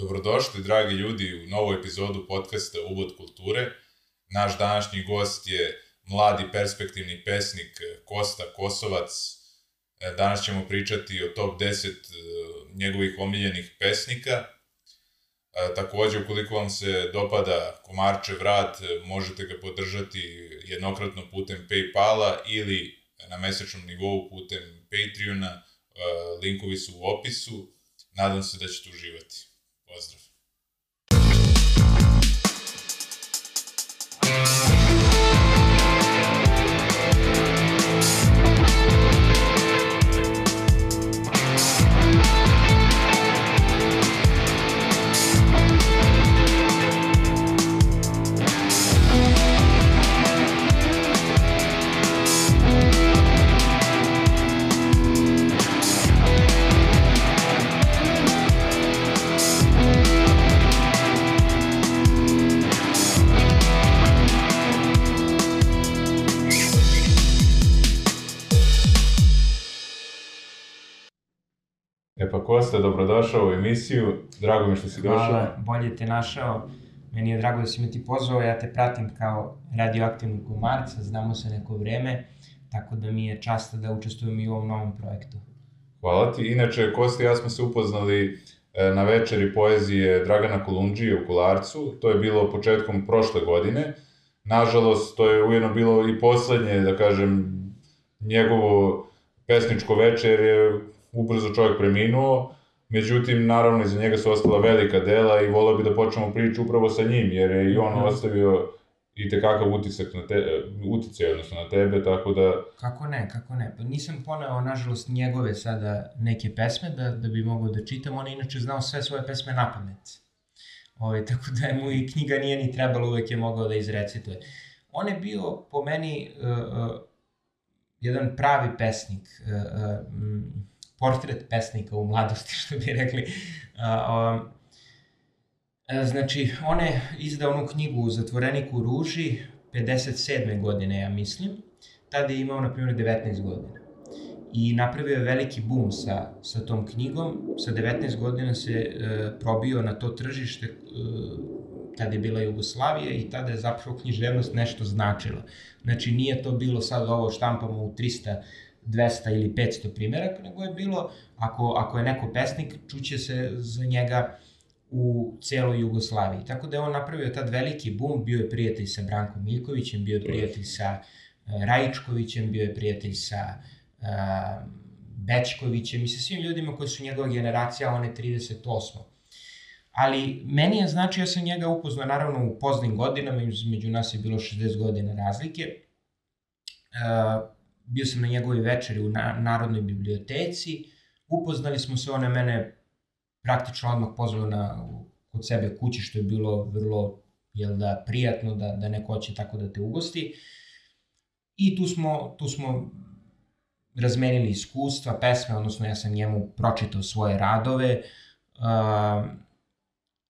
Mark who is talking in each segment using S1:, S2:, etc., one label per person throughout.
S1: Dobrodošli, dragi ljudi, u novu epizodu podcasta Uvod kulture. Naš današnji gost je mladi perspektivni pesnik Kosta Kosovac. E, Danas ćemo pričati o top 10 e, njegovih omiljenih pesnika. Takođe, ukoliko vam se dopada Komarčev rad, možete ga podržati jednokratno putem Paypala ili na mesečnom nivou putem Patreona. Linkovi su u opisu. Nadam se da ćete uživati. Pozdrav. Kosta, dobrodošao u emisiju. Drago mi što si došao.
S2: Hvala, bolje te našao. Meni je drago da si me ti pozvao, ja te pratim kao radioaktivni komarca, znamo se neko vreme, tako da mi je čast da učestvujem i u ovom novom projektu.
S1: Hvala ti. Inače, Kosta i ja smo se upoznali e, na večeri poezije Dragana Kolundžije u Kularcu. To je bilo početkom prošle godine. Nažalost, to je ujedno bilo i poslednje, da kažem, njegovo pesničko večer je ubrzo čovjek preminuo, međutim, naravno, iza njega su ostala velika dela i volao bi da počnemo priču upravo sa njim, jer je i on
S2: Mhm.
S1: ostavio i tekakav utisak na te, uticaj, odnosno na tebe, tako da,
S2: Kako ne, kako ne. Pa nisam poneo, nažalost, njegove sada neke pesme da, da bi mogao da čitam. On je inače znao sve svoje pesme na pamet. Ove, tako da mu i knjiga nije ni trebalo, uvek je mogao da izrecituje. On je bio, po meni, uh, uh, jedan pravi pesnik, uh, uh, m, portret pesnika u mladosti, što bi rekli. Um, E, Znači, on je izdao onu knjigu u ruži, 57. godine, ja mislim. Tada je imao, na primjer, 19 godina. I napravio je veliki bum sa, sa tom knjigom. Sa 19 godina se e, probio na to tržište, e, tada je bila Jugoslavija i tada je zapravo književnost nešto značila. Znači, nije to bilo sad ovo štampamo u 300 200 ili 500 primjeraka, nego je bilo, ako, ako je neko pesnik, čuće se za njega u celoj Jugoslaviji. Tako da je on napravio tad veliki bum, bio je prijatelj sa Brankom Miljkovićem, bio je prijatelj sa e, Rajičkovićem, bio je prijatelj sa e, Bečkovićem i sa svim ljudima koji su njegova generacija, on je 38. Ali meni je znači, ja sam njega upoznao naravno u poznim godinama, među nas je bilo 60 godina razlike. E, bio sam na njegovoj večeri u na, Narodnoj biblioteci, upoznali smo se, on je mene praktično odmah pozvao na, kod sebe kući, što je bilo vrlo jel da, prijatno da, da neko hoće tako da te ugosti. I tu smo, tu smo razmenili iskustva, pesme, odnosno ja sam njemu pročitao svoje radove uh,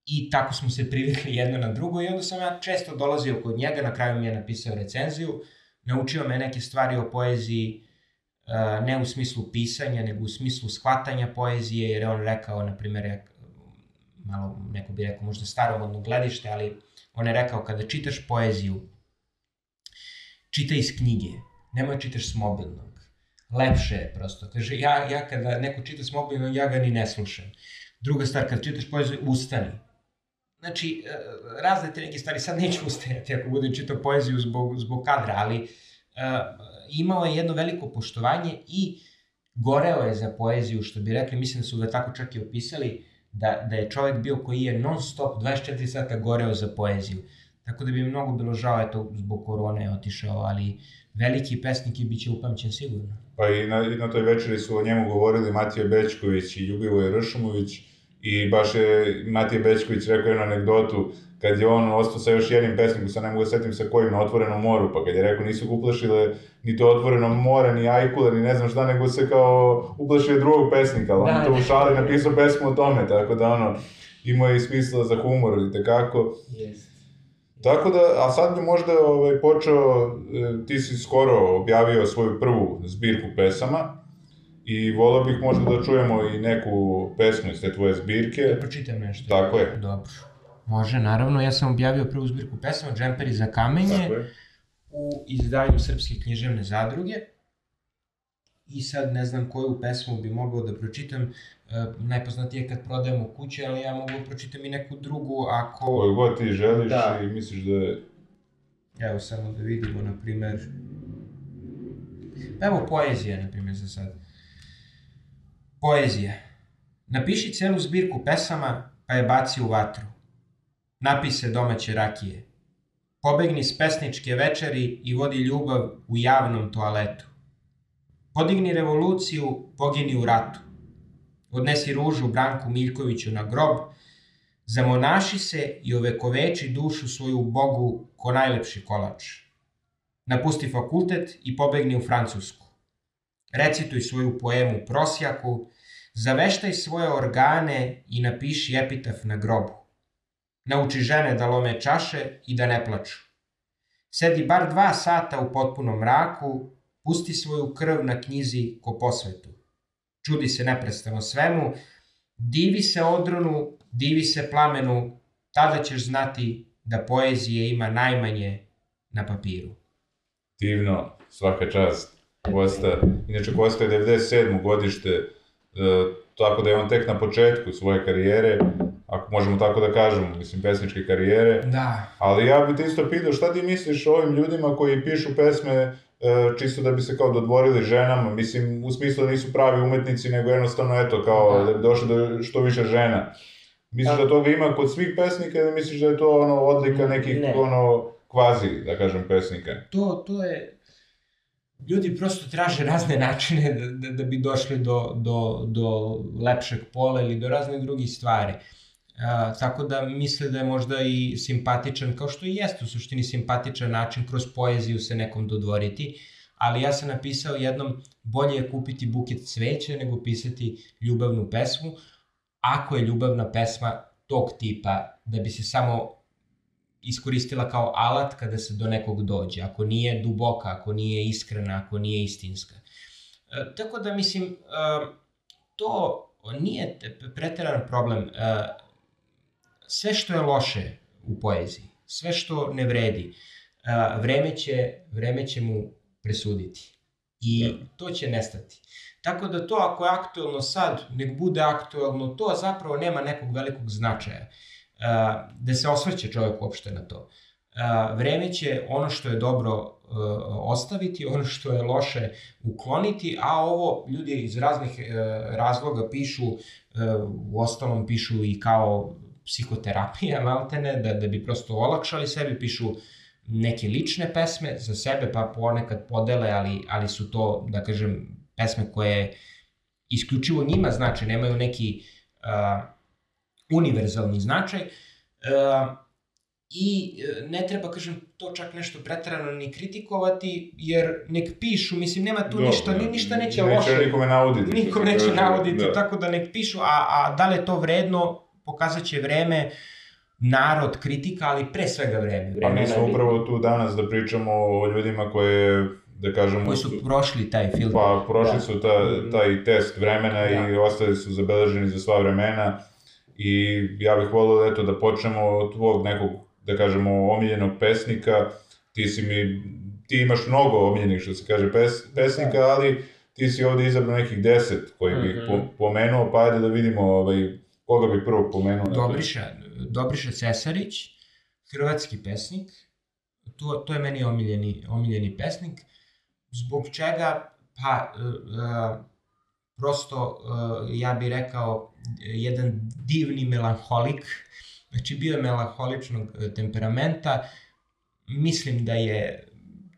S2: i tako smo se privikli jedno na drugo i onda sam ja često dolazio kod njega, na kraju mi je napisao recenziju, naučio me neke stvari o poeziji, uh, ne u smislu pisanja, nego u smislu shvatanja poezije, jer je on rekao, na primjer, malo neko bi rekao možda staromodno gledište, ali on je rekao kada čitaš poeziju, čitaj iz knjige, nemoj da čitaš s mobilnog. Lepše je prosto. Kaže, ja, ja kada neko čita s mobilnog, ja ga ni ne slušam. Druga stvar, kada čitaš poeziju, ustani. Znači, e, razne te neke stvari, sad neću ustajati ako budem čitao poeziju zbog, zbog kadra, ali uh, imao je jedno veliko poštovanje i goreo je za poeziju, što bi rekli, mislim da su ga tako čak i opisali, da, da je čovjek bio koji je non stop 24 sata goreo za poeziju. Tako da bi mnogo bilo žao, eto, zbog korone je otišao, ali veliki pesnik i bit će upamćen sigurno.
S1: pa i na, i na toj večeri su o njemu govorili Matija Bečković i Ljubivoj Ršumović i baš je Matija Bečković rekao jednu anegdotu kad je on ostao sa još jednim pesnikom, sad ne mogu da setim sa kojim, na otvorenom moru, pa kad je rekao nisu ga uplašile ni to otvoreno more, ni ajkule, ni ne znam šta, nego se kao uplašio drugog pesnika, ali on
S2: Da,
S1: to u
S2: da.
S1: šali napisao pesmu o tome, tako da ono, imao je i smisla za humor i tekako.
S2: Yes.
S1: Tako da, a sad bi možda ovaj, počeo, e, ti si skoro objavio svoju prvu zbirku pesama I volao bih možda da čujemo i neku pesmu iz te tvoje zbirke.
S2: Da pročitam nešto.
S1: Tako je.
S2: Dobro. Može, naravno. Ja sam objavio prvu zbirku pesama, Džemperi za kamenje, u izdanju Srpske književne zadruge. I sad ne znam koju pesmu bi mogao da pročitam. E, najpoznatije je kad prodajemo kuće, ali ja mogu da pročitam i neku drugu ako...
S1: Koju god ti želiš
S2: Da.
S1: i misliš da je...
S2: Evo samo da vidimo, na primer... Evo poezija, na primer, za sad. Poezija. Napiši celu zbirku pesama, pa je baci u vatru. Napise domaće rakije. Pobegni s pesničke večeri i vodi ljubav u javnom toaletu. Podigni revoluciju, pogini u ratu. Odnesi ružu Branku Miljkoviću na grob, zamonaši se i ovekoveči dušu svoju Bogu ko najlepši kolač. Napusti fakultet i pobegni u Francusku. Recituj svoju poemu Prosjaku, zaveštaj svoje organe i napiši epitaf na grobu. Nauči žene da lome čaše i da ne plaču. Sedi bar dva sata u potpunom mraku, pusti svoju krv na knjizi ko posvetu. Čudi se neprestano svemu, divi se odronu, divi se plamenu, tada ćeš znati da poezije ima najmanje na papiru.
S1: Divno, svaka čast. Kosta, inače Kosta je 97. godište, e, tako da je on tek na početku svoje karijere, ako možemo tako da kažemo, mislim, pesničke karijere.
S2: Da,
S1: Ali ja bih te isto pitao, šta ti misliš o ovim ljudima koji pišu pesme e, čisto da bi se kao dodvorili ženama, mislim, u smislu da nisu pravi umetnici, nego jednostavno, eto, kao
S2: Da.
S1: da, bi došlo do što više žena. Misliš
S2: Da.
S1: da toga ima kod svih pesnika ili misliš da je to ono odlika nekih
S2: Ne.
S1: ono kvazi, da kažem, pesnika?
S2: to, to je... Ljudi prosto traže razne načine da, da, da bi došli do, do, do lepšeg pola ili do raznih drugih stvari. A, tako da misle da je možda i simpatičan, kao što i jeste u suštini simpatičan način kroz poeziju se nekom dodvoriti, ali ja sam napisao jednom bolje je kupiti buket cveća nego pisati ljubavnu pesmu, ako je ljubavna pesma tog tipa, da bi se samo iskoristila kao alat kada se do nekog dođe, ako nije duboka, ako nije iskrena, ako nije istinska. E, tako da mislim, e, to nije te- preteran problem. E, sve što je loše u poeziji, sve što ne vredi, e, vreme će, vreme će mu presuditi. I to će nestati. Tako da to ako je aktuelno sad, nek bude aktuelno to, zapravo nema nekog velikog značaja. Uh, da se osvrće čovjek uopšte na to. Vreme će ono što je dobro uh, ostaviti, ono što je loše ukloniti, a ovo ljudi iz raznih uh, razloga pišu, uh, u ostalom pišu i kao psihoterapija, maltene, da, da bi prosto olakšali sebi, pišu neke lične pesme za sebe, pa ponekad podele, ali, ali su to, da kažem, pesme koje isključivo njima znači, nemaju neki uh, univerzalni značaj. Uh, I e, ne treba, kažem, to čak nešto pretarano ni kritikovati, jer nek pišu, mislim, nema tu
S1: Dobro,
S2: ništa, ni, ništa neće
S1: neće
S2: loše.
S1: nikome nauditi.
S2: Nikom neće
S1: kaže,
S2: navoditi,
S1: da.
S2: tako da nek pišu, a, a da li je to vredno, pokazat će vreme, narod, kritika, ali pre svega vreme.
S1: Pa
S2: vreme
S1: mi
S2: je
S1: smo upravo tu danas da pričamo o ljudima koje, da kažemo,
S2: Koji su prošli taj film.
S1: Pa prošli
S2: Da.
S1: su ta, taj test vremena i
S2: Da.
S1: ostali su zabeleženi za sva vremena i ja bih volio eto da počnemo od tvog nekog, da kažemo, omiljenog pesnika. Ti si mi, ti imaš mnogo omiljenih, što se kaže, pes, pesnika,
S2: Da.
S1: ali ti si ovde izabrao nekih deset koji bih
S2: Mhm.
S1: po, pomenuo, pa ajde da vidimo ovaj, koga bih prvo pomenuo.
S2: Dobriša, Dobriša Cesarić, hrvatski pesnik, to, to je meni omiljeni, omiljeni pesnik, zbog čega, pa, e, e, prosto, e, ja bih rekao, jedan divni melanholik, znači bio je melanholičnog e, temperamenta, mislim da je,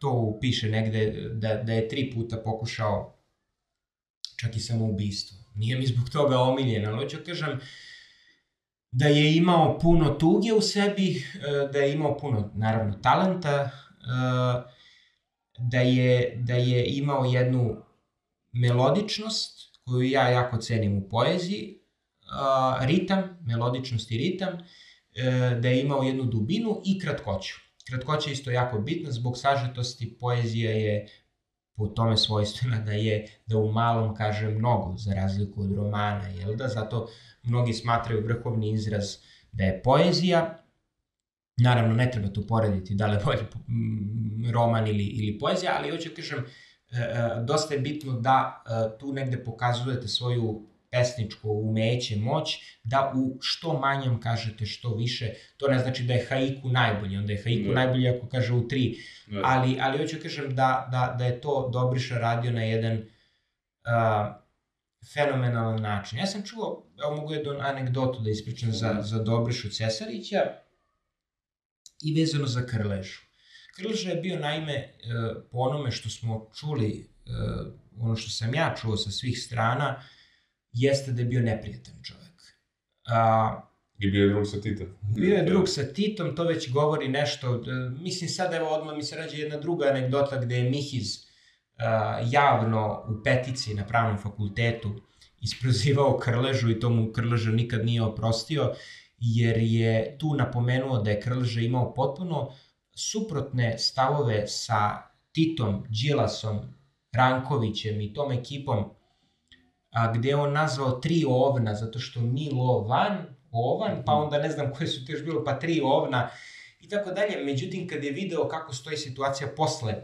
S2: to piše negde, da, da je tri puta pokušao čak i samoubistvo. Nije mi zbog toga omiljen, ali hoću da kažem, da je imao puno tuge u sebi, e, da je imao puno, naravno, talenta, da je, da je imao jednu melodičnost koju ja jako cenim u poeziji, a, ritam, melodičnost i ritam, e, da je imao jednu dubinu i kratkoću. Kratkoća je isto jako bitna, zbog sažetosti poezija je po tome svojstvena da je da u malom kaže mnogo, za razliku od romana, jel da? Zato mnogi smatraju vrhovni izraz da je poezija, Naravno, ne treba to porediti da li je bolje roman ili, ili poezija, ali hoću da kažem, e, dosta je bitno da e, tu negde pokazujete svoju pesničko umeće, moć, da u što manjem kažete što više. To ne znači da je haiku najbolji, onda je haiku ne. najbolji ako kaže u tri. Ne. Ali, ali hoću da kažem da, da, da je to Dobriša radio na jedan uh, fenomenalan način. Ja sam čuo, evo mogu jednu anegdotu da ispričam za, za Dobrišu Cesarića i vezano za Krležu. Krleža je bio naime, e, po onome što smo čuli, e, ono što sam ja čuo sa svih strana, jeste da je bio neprijatan čovek.
S1: A, I bio je drug sa Titom.
S2: Bio je drug sa Titom, to već govori nešto. Mislim, sad evo odmah mi se rađe jedna druga anegdota gde je Mihiz a, javno u petici na pravnom fakultetu isprozivao Krležu i to mu Krleža nikad nije oprostio jer je tu napomenuo da je Krleža imao potpuno suprotne stavove sa Titom, Đilasom, Rankovićem i tom ekipom, a, gde on nazvao tri ovna, zato što Milovan, Ovan, pa onda ne znam koje su to još bilo, pa tri ovna i tako dalje. Međutim, kad je video kako stoji situacija posle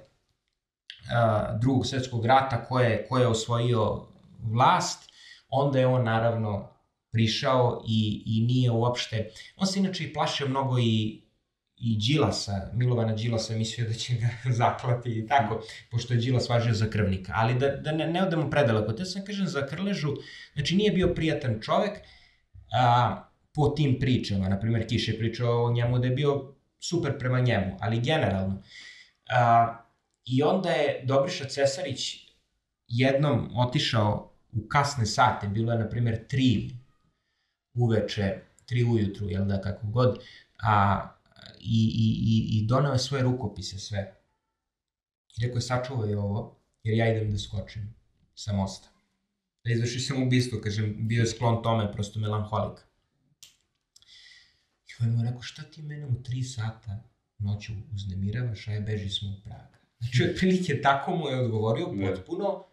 S2: a, drugog svetskog rata, ko je, ko je osvojio vlast, onda je on naravno prišao i, i nije uopšte... On se inače i plašio mnogo i i Đilasa, Milovana Đilasa mislio da će ga zaklati i tako, pošto je Đilas važio za krvnika. Ali da, da ne, ne odemo predaleko, te sam kažem za Krležu, znači nije bio prijatan čovek a, po tim pričama, na primjer Kiš je pričao o njemu da je bio super prema njemu, ali generalno. A, I onda je Dobriša Cesarić jednom otišao u kasne sate, bilo je na primjer tri uveče, tri ujutru, jel da, kako god, a, i, i, i, i donao je svoje rukopise sve. I rekao je, sačuvaj ovo, jer ja idem da skočim sa mosta. Da izvrši sam ubistvo, kažem, bio je sklon tome, prosto melanholik. I on mu rekao, šta ti mene u tri sata noću uznemiravaš, a ja beži smo u Praga. Znači, otprilike tako mu je odgovorio, potpuno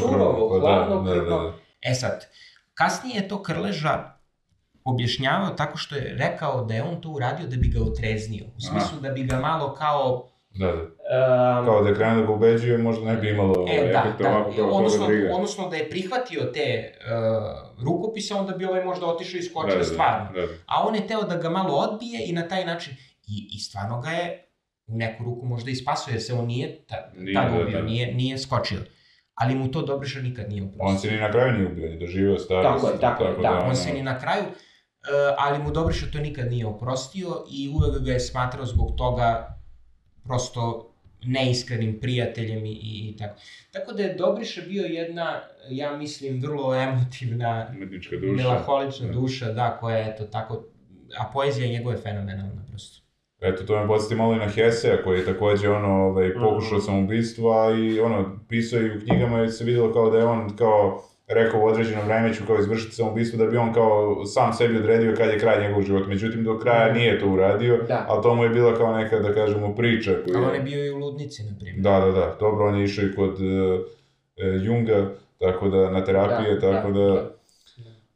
S2: surovo, hladno krvno. Da, da, da. E sad, kasnije je to Krleža objašnjavao tako što je rekao da je on to uradio da bi ga otreznio. U smislu Aha. da bi ga malo kao...
S1: Da, da. Um, kao da je krenuo da ga ubeđuje, možda ne bi imalo e, da, efekta da, ovako kao
S2: odnosno, briga. Odnosno da je prihvatio te uh, rukopise, onda bi ovaj možda otišao i skočio da, da, stvarno. Da, da. A on je teo da ga malo odbije i na taj način... I, i stvarno ga je u neku ruku možda i spasio, jer se on nije ta, nije, da, ubio, da, da. Nije, nije skočio ali mu to Dobriša nikad nije uprostio.
S1: On se ni na kraju nije ubio, ni doživio starost.
S2: Tako je, tako, tako da, da, on se ni na kraju, ali mu Dobriša to nikad nije oprostio i uvek ga je smatrao zbog toga prosto neiskrenim prijateljem i, i, i tako. Tako da je Dobriša bio jedna, ja mislim, vrlo emotivna,
S1: duša.
S2: melaholična da. duša, da, koja je to tako, a poezija njegova je fenomenalna prosto.
S1: Eto, to me podsjeti malo i na Hesea, koji je takođe, ono, ovaj, pokušao samoubistva i, ono, pisao i u knjigama i se videlo kao da je on, kao, rekao u određenom vreme ću kao izvršiti samoubistvo da bi on kao sam sebi odredio kad je kraj njegovog života. Međutim, do kraja mhm. nije to uradio, da. ali to mu je bila kao neka, da kažemo, priča.
S2: Koja... Ali on je bio i u ludnici, na primjer.
S1: Da, da, da. Dobro, on je išao i kod uh, Junga, tako da, na terapije, da, tako da... da.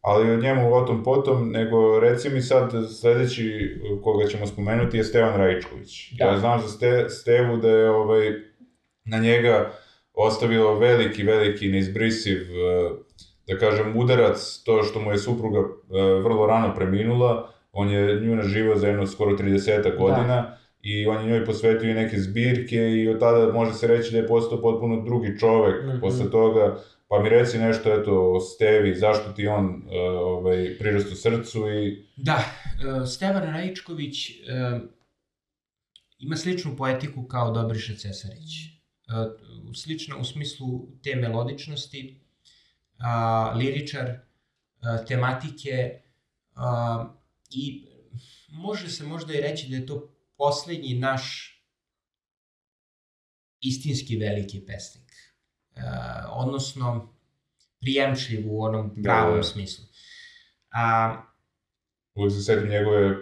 S1: Ali o njemu o tom potom, nego reci mi sad sledeći koga ćemo spomenuti je Stevan Rajičković. Da. Ja znam za Ste, Stevu da je ovaj, na njega ostavilo veliki, veliki, neizbrisiv, e, da kažem, udarac, to što mu je supruga e, vrlo rano preminula, on je nju naživao za jedno skoro 30 godina, da. i on je njoj posvetio neke zbirke i od tada može se reći da je postao potpuno drugi čovek mm -hmm. posle toga, pa mi reci nešto eto o Stevi, zašto ti on uh, ovaj, prirast u srcu i...
S2: Da, uh, Stevan Rajičković uh, ima sličnu poetiku kao Dobriša Cesarić slična u smislu te melodičnosti, a, liričar, a, tematike a, i može se možda i reći da je to poslednji naš istinski veliki pesnik. A, odnosno, prijemčljiv u onom da, pravom da, da. smislu. A,
S1: Uvijek se setim njegove uh,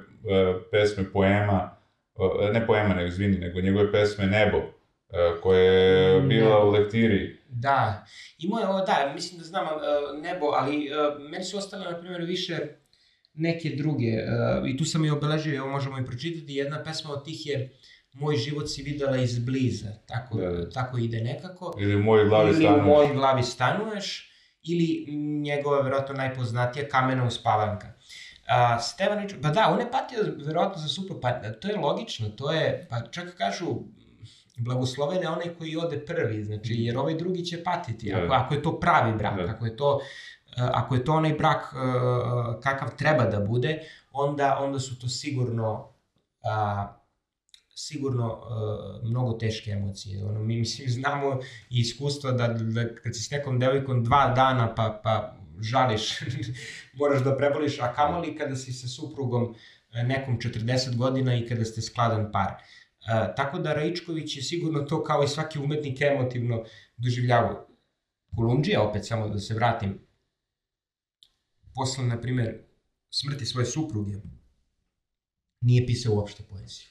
S1: pesme, poema, uh, ne poema, nego izvini, nego njegove pesme Nebo, e, koja je bila u lektiri.
S2: Da, imao je ovo, da, mislim da znam uh, nebo, ali uh, meni su ostale, na primjer, više neke druge, i tu sam i obeležio, evo možemo i pročitati, jedna pesma od tih je Moj život si videla izbliza, tako, da, da. tako ide nekako.
S1: Ili u mojoj glavi
S2: stanuješ. Ili u mojoj glavi stanuješ, ili njegova, verovatno, najpoznatija Kamena uspavanka. Uh, Stevanić, pa da, on je patio verovatno za super, pa to je logično, to je, pa čak kažu, blagosloven je onaj koji ode prvi, znači, jer ovaj drugi će patiti, ako, ako je to pravi brak, da. ako je to ako je to onaj brak kakav treba da bude, onda, onda su to sigurno a, sigurno uh, mnogo teške emocije. Ono, mi mislim, znamo i iskustva da, da kad si s nekom devojkom dva dana pa, pa žališ, moraš da preboliš, a kamoli kada si sa suprugom nekom 40 godina i kada ste skladan par. Uh, tako da Raičković je sigurno to kao i svaki umetnik emotivno doživljavao. Kolundžija, opet samo da se vratim, posle, na primer, smrti svoje supruge, nije pisao uopšte poeziju.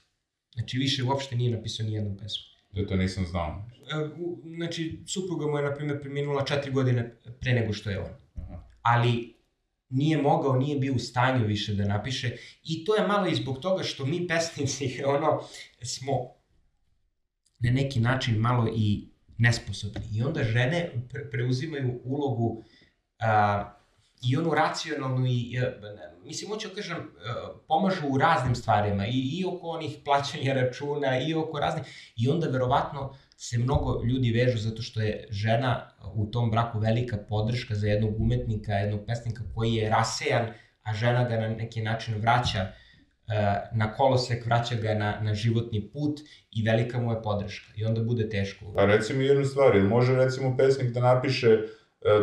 S2: Znači, više uopšte nije napisao ni jednu pesmu.
S1: Da to nisam znao.
S2: E, znači, supruga mu je, na primjer, preminula četiri godine pre nego što je on. Aha. Ali nije mogao, nije bio u stanju više da napiše i to je malo i zbog toga što mi pesnici ono, smo na neki način malo i nesposobni. I onda žene pre preuzimaju ulogu a, i onu racionalnu i, mislim, hoću da kažem, e, pomažu u raznim stvarima, i, i oko onih plaćanja računa, i oko raznih, i onda verovatno se mnogo ljudi vežu zato što je žena u tom braku velika podrška za jednog umetnika, jednog pesnika koji je rasejan, a žena ga na neki način vraća e, na kolosek, vraća ga na, na životni put i velika mu je podrška. I onda bude teško.
S1: A recimo jednu stvar, može recimo pesnik da napiše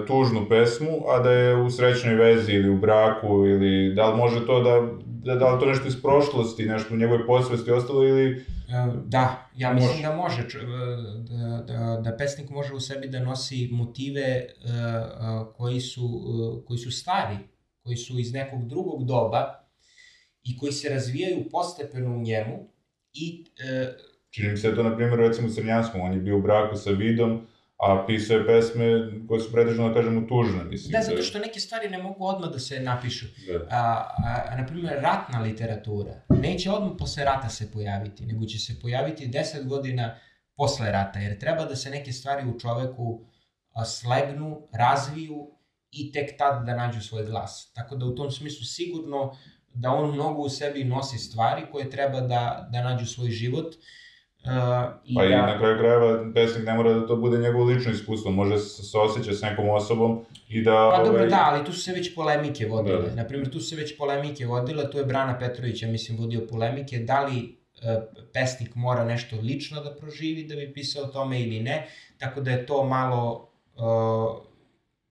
S1: tužnu pesmu, a da je u srećnoj vezi ili u braku ili da li može to da, da, da li to nešto iz prošlosti, nešto u njegovoj posvesti ostalo ili... E,
S2: da, ja mislim može. da može, e, da, da, da pesnik može u sebi da nosi motive koji su, koji su stari, koji su iz nekog drugog doba i koji se razvijaju postepeno u njemu i...
S1: Čini mi se to, na primjer, recimo u Crnjanskom, on je bio u braku sa Vidom, a pisao je pesme koje su pretežno, da kažemo, tužne. Mislim,
S2: da, zato što neke stvari ne mogu odmah da se napišu. Da. A, a, a, na primjer, ratna literatura neće odmah posle rata se pojaviti, nego će se pojaviti 10 godina posle rata, jer treba da se neke stvari u čoveku a, slegnu, razviju i tek tad da nađu svoj glas. Tako da u tom smislu sigurno da on mnogo u sebi nosi stvari koje treba da, da nađu svoj život,
S1: Uh, i pa da... i na kraju krajeva pesnik ne mora da to bude njegovo lično iskustvo, može se, se osjeća s nekom osobom i da...
S2: Pa dobro, ovaj... da, ali tu su se već polemike vodile. Da. Naprimjer, tu su se već polemike vodile, tu je Brana Petrović, ja mislim, vodio polemike, da li uh, pesnik mora nešto lično da proživi da bi pisao o tome ili ne, tako da je to malo... Uh,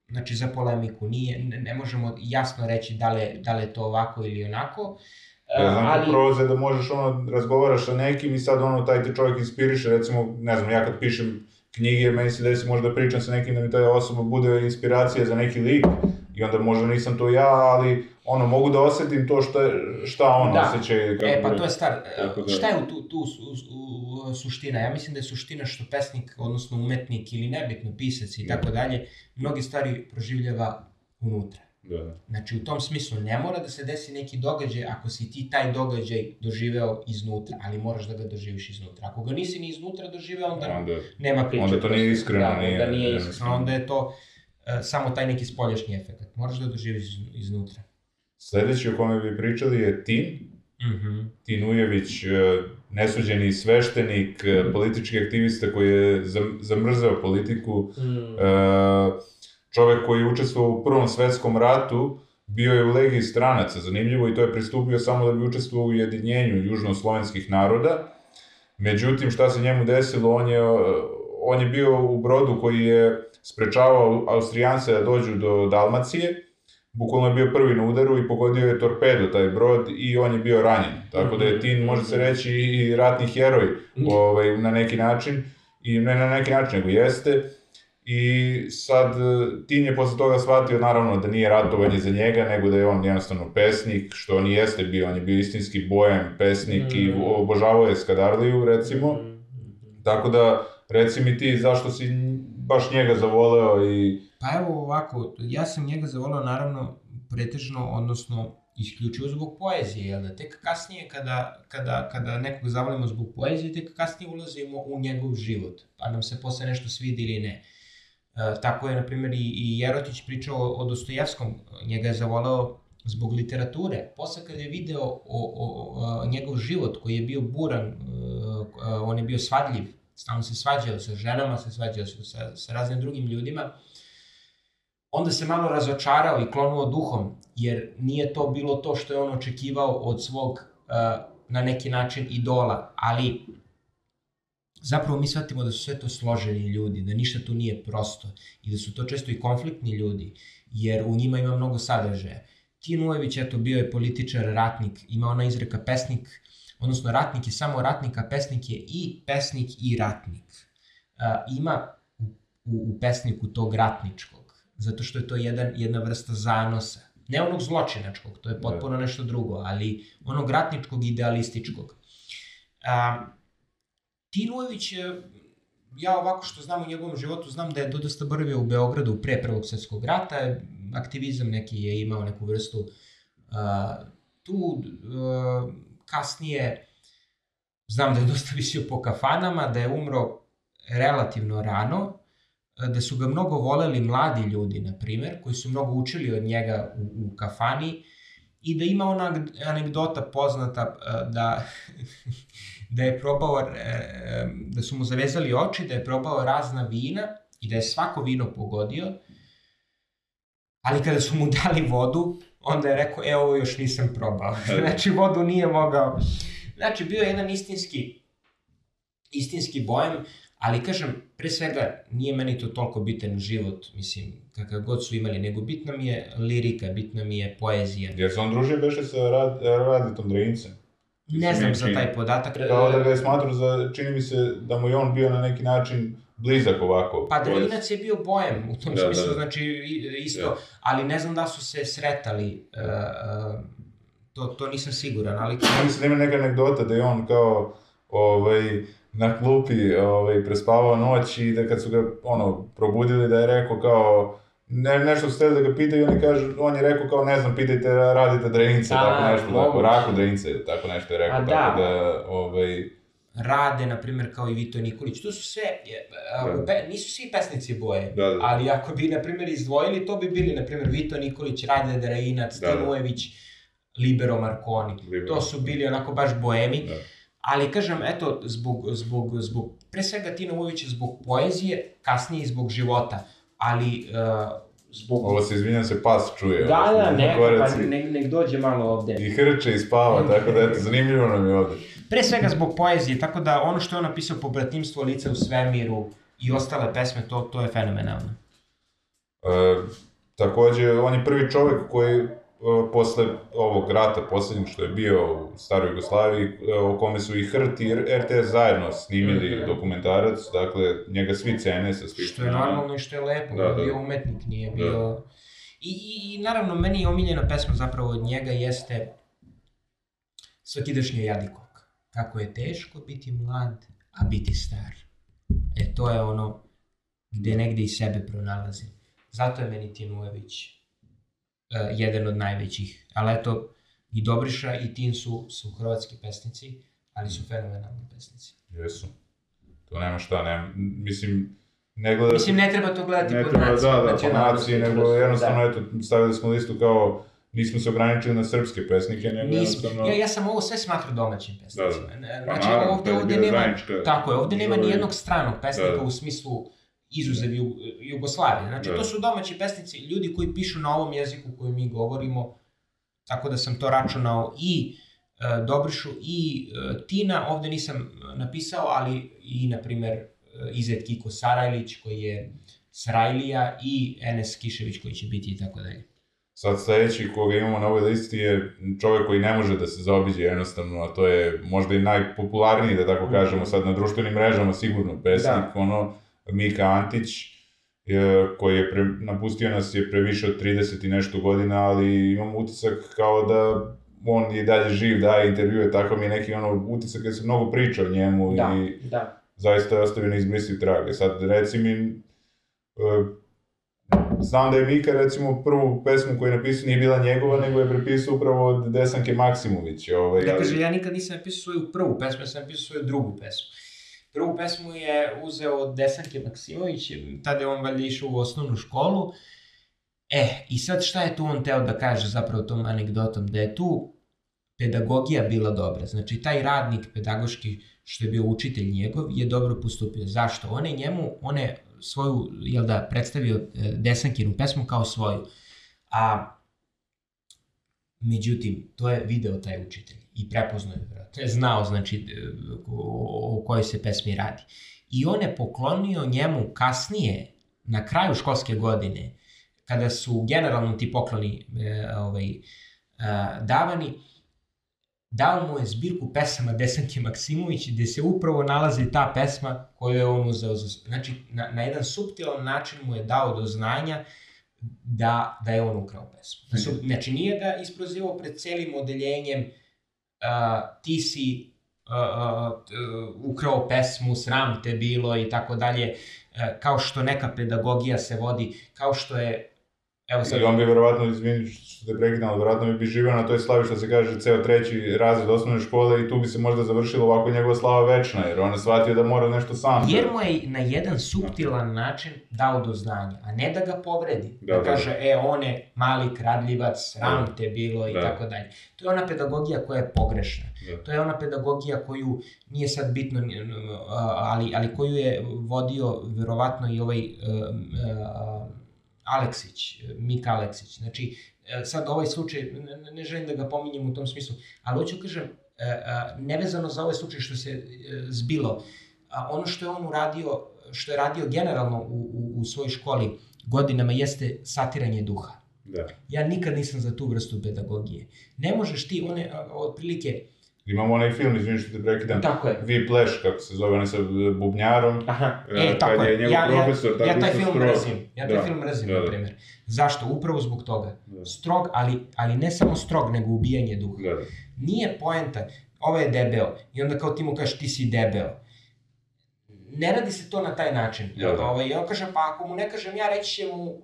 S2: znači za polemiku nije, ne, ne možemo jasno reći da li, da li je to ovako ili onako, uh,
S1: Ja znam ali... proze da možeš ono, razgovaraš sa nekim i sad ono, taj te čovjek inspiriše, recimo, ne znam, ja kad pišem knjige, meni se desi možda pričam sa nekim da mi ta osoba bude inspiracija za neki lik i onda možda nisam to ja, ali ono, mogu da osetim to šta, šta on da. osjeća.
S2: Kako e, pa to je stvar. Da... Šta je tu, tu u, u, suština? Ja mislim da je suština što pesnik, odnosno umetnik ili nebitno pisac i tako dalje, mnogi stvari proživljava unutra. Da, da. Znači, u tom smislu ne mora da se desi neki događaj ako si ti taj događaj doživeo iznutra, ali moraš da ga doživiš iznutra. Ako ga nisi ni iznutra doživeo, onda, onda nema priče.
S1: Onda to nije iskreno.
S2: Da, nije, onda nije iskreno. Onda je to uh, samo taj neki spoljašnji efekt. Moraš da doživiš iznutra.
S1: Sledeći o kome bi pričali je Tin. Mm -hmm. Tin Ujević, e, nesuđeni sveštenik, mm. politički aktivista koji je zamrzao politiku. Mm. Uh, čovek koji je učestvovao u Prvom svetskom ratu, bio je u legiji stranaca, zanimljivo, i to je pristupio samo da bi učestvovao u ujedinjenju južnoslovenskih naroda. Međutim, šta se njemu desilo, on je, on je bio u brodu koji je sprečavao Austrijance da dođu do Dalmacije, bukvalno je bio prvi na udaru i pogodio je torpedo taj brod i on je bio ranjen. Tako da je Tin, može se reći, i ratni heroj ovaj, na neki način, i ne na neki način, nego jeste. I sad, e, Tin je posle toga shvatio naravno da nije ratovanje za njega, nego da je on jednostavno pesnik, što on i jeste bio, on je bio istinski bojem pesnik mm. i obožavao je Skadarliju, recimo. Mm. Tako da, reci mi ti zašto si baš njega zavoleo i...
S2: Pa evo ovako, ja sam njega zavoleo naravno pretežno, odnosno isključivo zbog poezije, jel da? Tek kasnije kada, kada, kada nekog zavolimo zbog poezije, tek kasnije ulazimo u njegov život, pa nam se posle nešto svidi ili ne. E, tako je, na primjer, i, i Jerotić pričao o Dostojevskom, njega je zavoleo zbog literature. Posle kad je video o, o, o njegov život koji je bio buran, uh, on je bio svadljiv, stalno se svađao sa ženama, se svađao sa, sa raznim drugim ljudima, onda se malo razočarao i klonuo duhom, jer nije to bilo to što je on očekivao od svog, na neki način, idola, ali zapravo mi shvatimo da su sve to složeni ljudi, da ništa tu nije prosto i da su to često i konfliktni ljudi, jer u njima ima mnogo sadržaja. Tin Ujević, eto, bio je političar, ratnik, ima ona izreka pesnik, odnosno ratnik je samo ratnik, a pesnik je i pesnik i ratnik. Uh, ima u, u pesniku tog ratničkog, zato što je to jedan, jedna vrsta zanosa. Ne onog zločinačkog, to je potpuno nešto drugo, ali onog ratničkog idealističkog. Uh, Tin Ujević ja ovako što znam u njegovom životu, znam da je dosta boravio u Beogradu pre Prvog svetskog rata, aktivizam neki je imao neku vrstu uh, tu, uh, kasnije znam da je dosta visio po kafanama, da je umro relativno rano, da su ga mnogo voleli mladi ljudi, na primer, koji su mnogo učili od njega u, u kafani i da ima ona anegdota poznata da da je probao, e, da su mu zavezali oči, da je probao razna vina i da je svako vino pogodio, ali kada su mu dali vodu, onda je rekao, e, ovo još nisam probao. znači, vodu nije mogao. Znači, bio je jedan istinski, istinski bojem, ali kažem, pre svega, nije meni to toliko bitan život, mislim, kakav god su imali, nego bitna mi je lirika, bitna mi je poezija.
S1: Jer se on družio beše sa Rad, Raditom Drincem?
S2: Ne znam za taj podatak.
S1: Kao da ga je smatrao za, čini mi se da mu je on bio na neki način blizak ovako.
S2: Pa Drinac je bio bojem u tom da, smislu, da. znači isto, da. ali ne znam da su se sretali, uh, uh, to, to nisam siguran, ali...
S1: Ja mislim da ima neka anegdota da je on kao, ovaj, na klupi ovaj, prespavao noć i da kad su ga ono, probudili da je rekao kao ne, nešto su da ga pitaju i oni kažu, on je rekao kao ne znam, pitajte radite drenice, tako nešto, tako, raku drenice, tako nešto je rekao, A, da. tako da, ovaj...
S2: Rade, na primjer, kao i Vito Nikolić, to su sve, da. pe, nisu svi pesnici boje, da, da. ali ako bi, na primjer, izdvojili, to bi bili, na primjer, Vito Nikolić, Rade Drainac, da, Stanojević, da. Libero Marconi, Libero. to su bili onako baš boemi, da. ali kažem, eto, zbog, zbog, zbog, pre svega Tina Ujovića, zbog poezije, kasnije i zbog života, ali uh,
S1: zbog... Ovo se izvinjam se, pas čuje.
S2: Da, da, neka, pa nek, nek dođe malo ovde.
S1: I hrče i spava, tako da eto, zanimljivo nam je ovde.
S2: Pre svega zbog poezije, tako da ono što je on napisao po bratimstvu lice u svemiru i ostale pesme, to, to je fenomenalno.
S1: E, takođe, on je prvi čovek koji posle ovog rata poslednjeg što je bio u staroj Jugoslaviji, o kome su i HRT i RTS zajedno snimili mm -hmm. dokumentarac, dakle, njega svi cene sa svih
S2: Što je normalno i što je lepo, da, da. bio umetnik, nije da. bio... I, i, I naravno, meni je omiljena pesma zapravo od njega jeste Svakidašnje jadikog. Kako je teško biti mlad, a biti star. E, to je ono gde negde i sebe pronalazim. Zato je meni Tinujević jedan od najvećih. Ali eto, i Dobriša i Tin su, su hrvatski pesnici, ali su fenomenalni pesnici.
S1: Jesu. To nema šta, nema, mislim, ne gleda...
S2: Mislim, ne treba to gledati
S1: ne pod treba. Da, da, po naciji, nego jednostavno, da. eto, stavili smo listu kao nismo se ograničili na srpske pesnike, nego
S2: Nismo. jednostavno... Ja, ja sam ovo sve smatru domaćim pesnicima. Da, da. Pa, znači, naravno, ovde, ovde nema, zajednička... tako je, ovde nema ni jednog stranog pesnika da, da. u smislu izuzev Jugoslavije. Znači, da. to su domaći pesnici, ljudi koji pišu na ovom jeziku koji mi govorimo, tako da sam to računao i e, Dobrišu i e, Tina, ovde nisam napisao, ali i, na primer, e, Izet Kiko Sarajlić, koji je Sarajlija, i Enes Kišević, koji će biti i tako dalje.
S1: Sad sledeći koga imamo na ovoj listi je čovek koji ne može da se zaobiđe jednostavno, a to je možda i najpopularniji, da tako kažemo, sad na društvenim mrežama sigurno pesnik, da. ono, Mika Antić, koji je pre, napustio nas je pre više od 30 i nešto godina, ali imam utisak kao da on je dalje živ, daje intervjue, tako mi je neki ono utisak da se mnogo priča o njemu
S2: da, i da.
S1: zaista je ostavio neizbrisiv trag. E sad, reci mi, e, znam da je Mika, recimo, prvu pesmu koju je napisao nije bila njegova, nego je prepisao upravo od Desanke Maksimović. Ovaj,
S2: Da
S1: ali-
S2: kaže, ja nikad nisam napisao svoju prvu pesmu, ja sam napisao svoju drugu pesmu. Prvu pesmu je uzeo od Desanke Maksimović, tada je on valjda išao u osnovnu školu. E, i sad šta je tu on teo da kaže zapravo tom anegdotom? Da je tu pedagogija bila dobra. Znači, taj radnik pedagoški, što je bio učitelj njegov, je dobro postupio. Zašto? On je njemu, on je svoju, jel da, predstavio e, Desankinu pesmu kao svoju. A Međutim, to je video taj učitelj i prepoznao je, vjerojatno je znao, znači, o, o kojoj se pesmi radi. I on je poklonio njemu kasnije, na kraju školske godine, kada su generalno ti pokloni e, ovaj, e, davani, dao mu je zbirku pesama Desanke Maksimović, gde se upravo nalazi ta pesma koju je on uzeo za... Znači, na, na jedan subtilan način mu je dao do znanja da, da je on ukrao pesmu. Da su, znači, nije ga isprozivao pred celim odeljenjem ti si uh, uh, ukrao pesmu, sram te bilo i tako dalje, kao što neka pedagogija se vodi, kao što je Evo sad,
S1: I on bi verovatno, izvini što te prekidam, ali verovatno bi živao na toj slavi što se kaže ceo treći razred osnovne škole i tu bi se možda završilo ovako njegova slava večna, jer on je shvatio da mora nešto sam.
S2: Jer mu je na jedan subtilan način dao do znanja, a ne da ga povredi. Da,
S1: Da,
S2: da,
S1: da.
S2: kaže, e, on je mali kradljivac, sram
S1: Da.
S2: te bilo i
S1: Da.
S2: tako dalje. To je ona pedagogija koja je pogrešna.
S1: Da.
S2: To je ona pedagogija koju nije sad bitno, ali, ali koju je vodio verovatno i ovaj um, uh, Aleksić, Mika Aleksić. Znači, e, sad ovaj slučaj, ne, želim da ga pominjem u tom smislu, ali hoću kažem, e, e, nevezano za ovaj slučaj što se zbilo, a ono što je on uradio, što je radio generalno u, u, u svojoj školi godinama jeste satiranje duha.
S1: Da.
S2: Ja nikad nisam za tu vrstu pedagogije. Ne možeš ti, one, otprilike,
S1: Imamo onaj film, izvini što te prekidam,
S2: tako je,
S1: Vi Pleš, kako se zove, onaj sa bubnjarom.
S2: Aha,
S1: E,
S2: e, tako
S1: je
S2: je.
S1: njegov
S2: Ja, ja,
S1: profesor tako
S2: ja taj film
S1: strog.
S2: mrzim. Ja taj
S1: Da,
S2: film mrzim,
S1: da,
S2: na
S1: da.
S2: primjer. Zašto? Upravo zbog toga.
S1: Da.
S2: Strog, ali, ali ne samo strog, nego ubijanje duha.
S1: Da, da.
S2: Nije poenta, ovo je debeo, i onda kao ti mu kažeš ti si debeo. Ne radi se to na taj način.
S1: Da, da.
S2: Ovaj, I on kaže, pa ako mu ne kažem ja, reći će mu uh,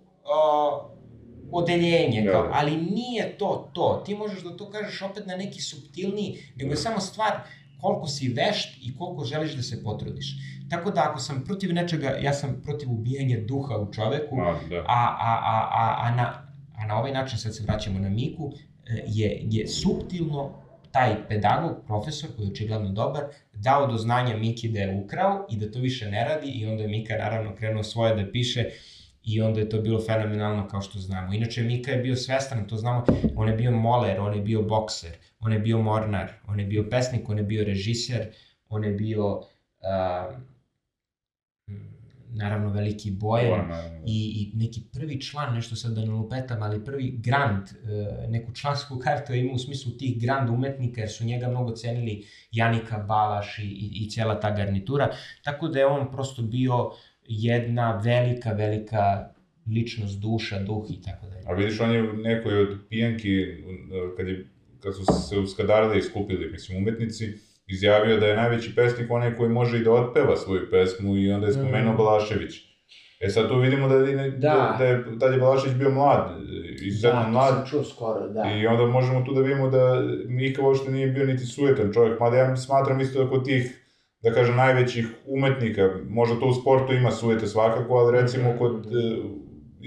S2: odeljenje,
S1: Da,
S2: kao,
S1: da.
S2: ali nije to to. Ti možeš da to kažeš opet na neki subtilniji, nego je samo stvar koliko si vešt i koliko želiš da se potrudiš. Tako da ako sam protiv nečega, ja sam protiv ubijanja duha u čoveku,
S1: Ma, da.
S2: a, a, a, a, a, na, a na ovaj način, sad se vraćamo na Miku, e, je, je subtilno taj pedagog, profesor, koji je očigledno dobar, dao do znanja Miki da je ukrao i da to više ne radi i onda je Mika naravno krenuo svoje da piše i onda je to bilo fenomenalno kao što znamo. Inače, Mika je bio svestan, to znamo, on je bio moler, on je bio bokser, on je bio mornar, on je bio pesnik, on je bio režiser, on je bio uh, naravno veliki bojan,
S1: Ovo, naravno.
S2: i, i neki prvi član, nešto sad da ne lupetam, ali prvi grand, e, neku člansku kartu je imao u smislu tih grand umetnika, jer su njega mnogo cenili Janika Balaš i, i, i cijela ta garnitura, tako da je on prosto bio jedna velika, velika ličnost, duša, duh i tako dalje.
S1: A vidiš, on je u nekoj od pijanki, kad, je, kad su se uskadarili i skupili, mislim, umetnici, izjavio da je najveći pesnik onaj koji može i da otpeva svoju pesmu i onda je spomenuo
S2: Mhm.
S1: Balašević. E sad tu vidimo da, je, da.
S2: Da.
S1: da je, tad je Balašević bio mlad, izuzetno mlad,
S2: čuo skoro, da.
S1: I onda možemo tu da vidimo da Mika uopšte nije bio niti sujetan čovjek, mada ja smatram isto da kod tih, da kažem, najvećih umetnika, možda to u sportu ima sujete svakako, ali recimo
S2: Mhm.
S1: kod, e,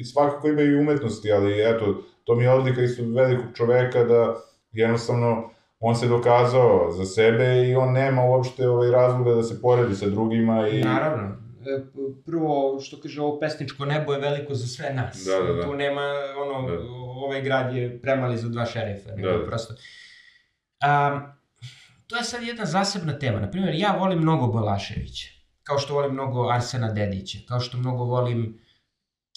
S1: svakako ima i umetnosti, ali eto, to mi je odlika isto velikog čoveka da jednostavno on se dokazao za sebe i on nema uopšte ovaj razloga da se poredi sa drugima i
S2: Naravno. E, Prvo, što kaže, ovo pesničko nebo je veliko za sve nas.
S1: Da, da, da.
S2: Tu nema, ono,
S1: Da.
S2: ovaj grad je premali za dva šerifa. Nego
S1: Da, da.
S2: prosto. Um, to je sad jedna zasebna tema. Naprimjer, ja volim mnogo Balaševića. Kao što volim mnogo Arsena Dedića. Kao što mnogo volim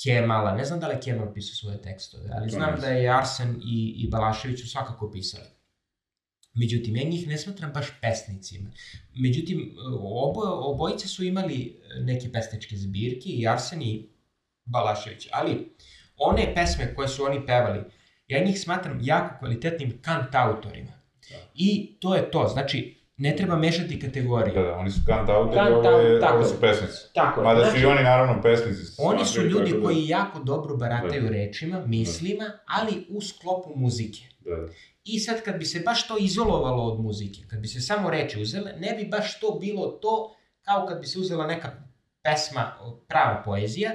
S2: Kemala. Ne znam da li je Kemal pisao svoje tekstove, ali znam da je Arsen i, i Balašević su svakako pisali. Međutim, ja njih ne smatram baš pesnicima. Međutim, obo, obojice su imali neke pesničke zbirke, i Arsen i Balašević, ali one pesme koje su oni pevali, ja njih smatram jako kvalitetnim kantautorima.
S1: Da.
S2: I to je to, znači, ne treba mešati kategorije.
S1: Da, da, oni su kant autori,
S2: Kant
S1: ovo, je,
S2: tako
S1: ovo su pesnici.
S2: Tako je.
S1: Mada su
S2: Znači,
S1: i oni naravno pesnici.
S2: Oni su ljudi
S1: tako da-
S2: koji jako dobro barataju
S1: Da.
S2: rečima, mislima, ali u sklopu muzike.
S1: Da, da.
S2: I sad kad bi se baš to izolovalo od muzike, kad bi se samo reči uzele, ne bi baš to bilo to kao kad bi se uzela neka pesma, prava poezija,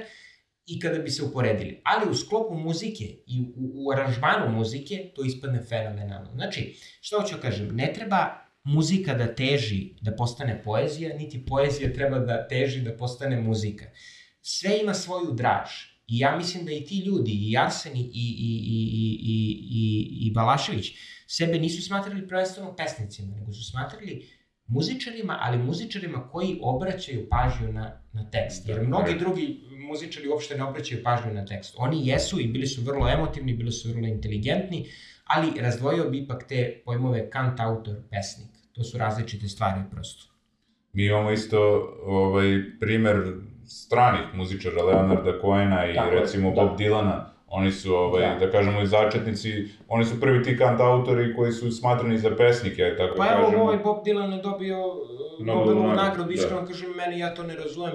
S2: i kada bi se uporedili. Ali u sklopu muzike i u, u aranžmanu muzike to ispadne fenomenalno. Znači, što hoću da kažem, ne treba muzika da teži da postane poezija, niti poezija treba da teži da postane muzika. Sve ima svoju draž. I ja mislim da i ti ljudi, i Arsen, i, i, i, i, i, i, i Balašević, sebe nisu smatrali prvenstveno pesnicima, nego su smatrali muzičarima, ali muzičarima koji obraćaju pažnju na, na tekst. Jer
S1: Da,
S2: mnogi
S1: da.
S2: drugi muzičari uopšte ne obraćaju pažnju na tekst. Oni jesu i bili su vrlo emotivni, bili su vrlo inteligentni, ali razdvojio bi ipak te pojmove kant, autor, pesnik. To su različite stvari prosto.
S1: Mi imamo isto ovaj, primer stranih muzičara, Leonarda Cohena i
S2: Tako
S1: recimo
S2: da.
S1: Bob Dylana. Oni su, ovaj,
S2: Da.
S1: da. kažemo, i začetnici, oni su prvi ti kant autori koji su smatrani za pesnike, tako
S2: Pa
S1: da
S2: evo,
S1: kažemo.
S2: ovaj Bob Dylan je dobio uh,
S1: Nobelovu nagradu,
S2: nagradu,
S1: da.
S2: iskreno kažem, meni ja to ne razumem.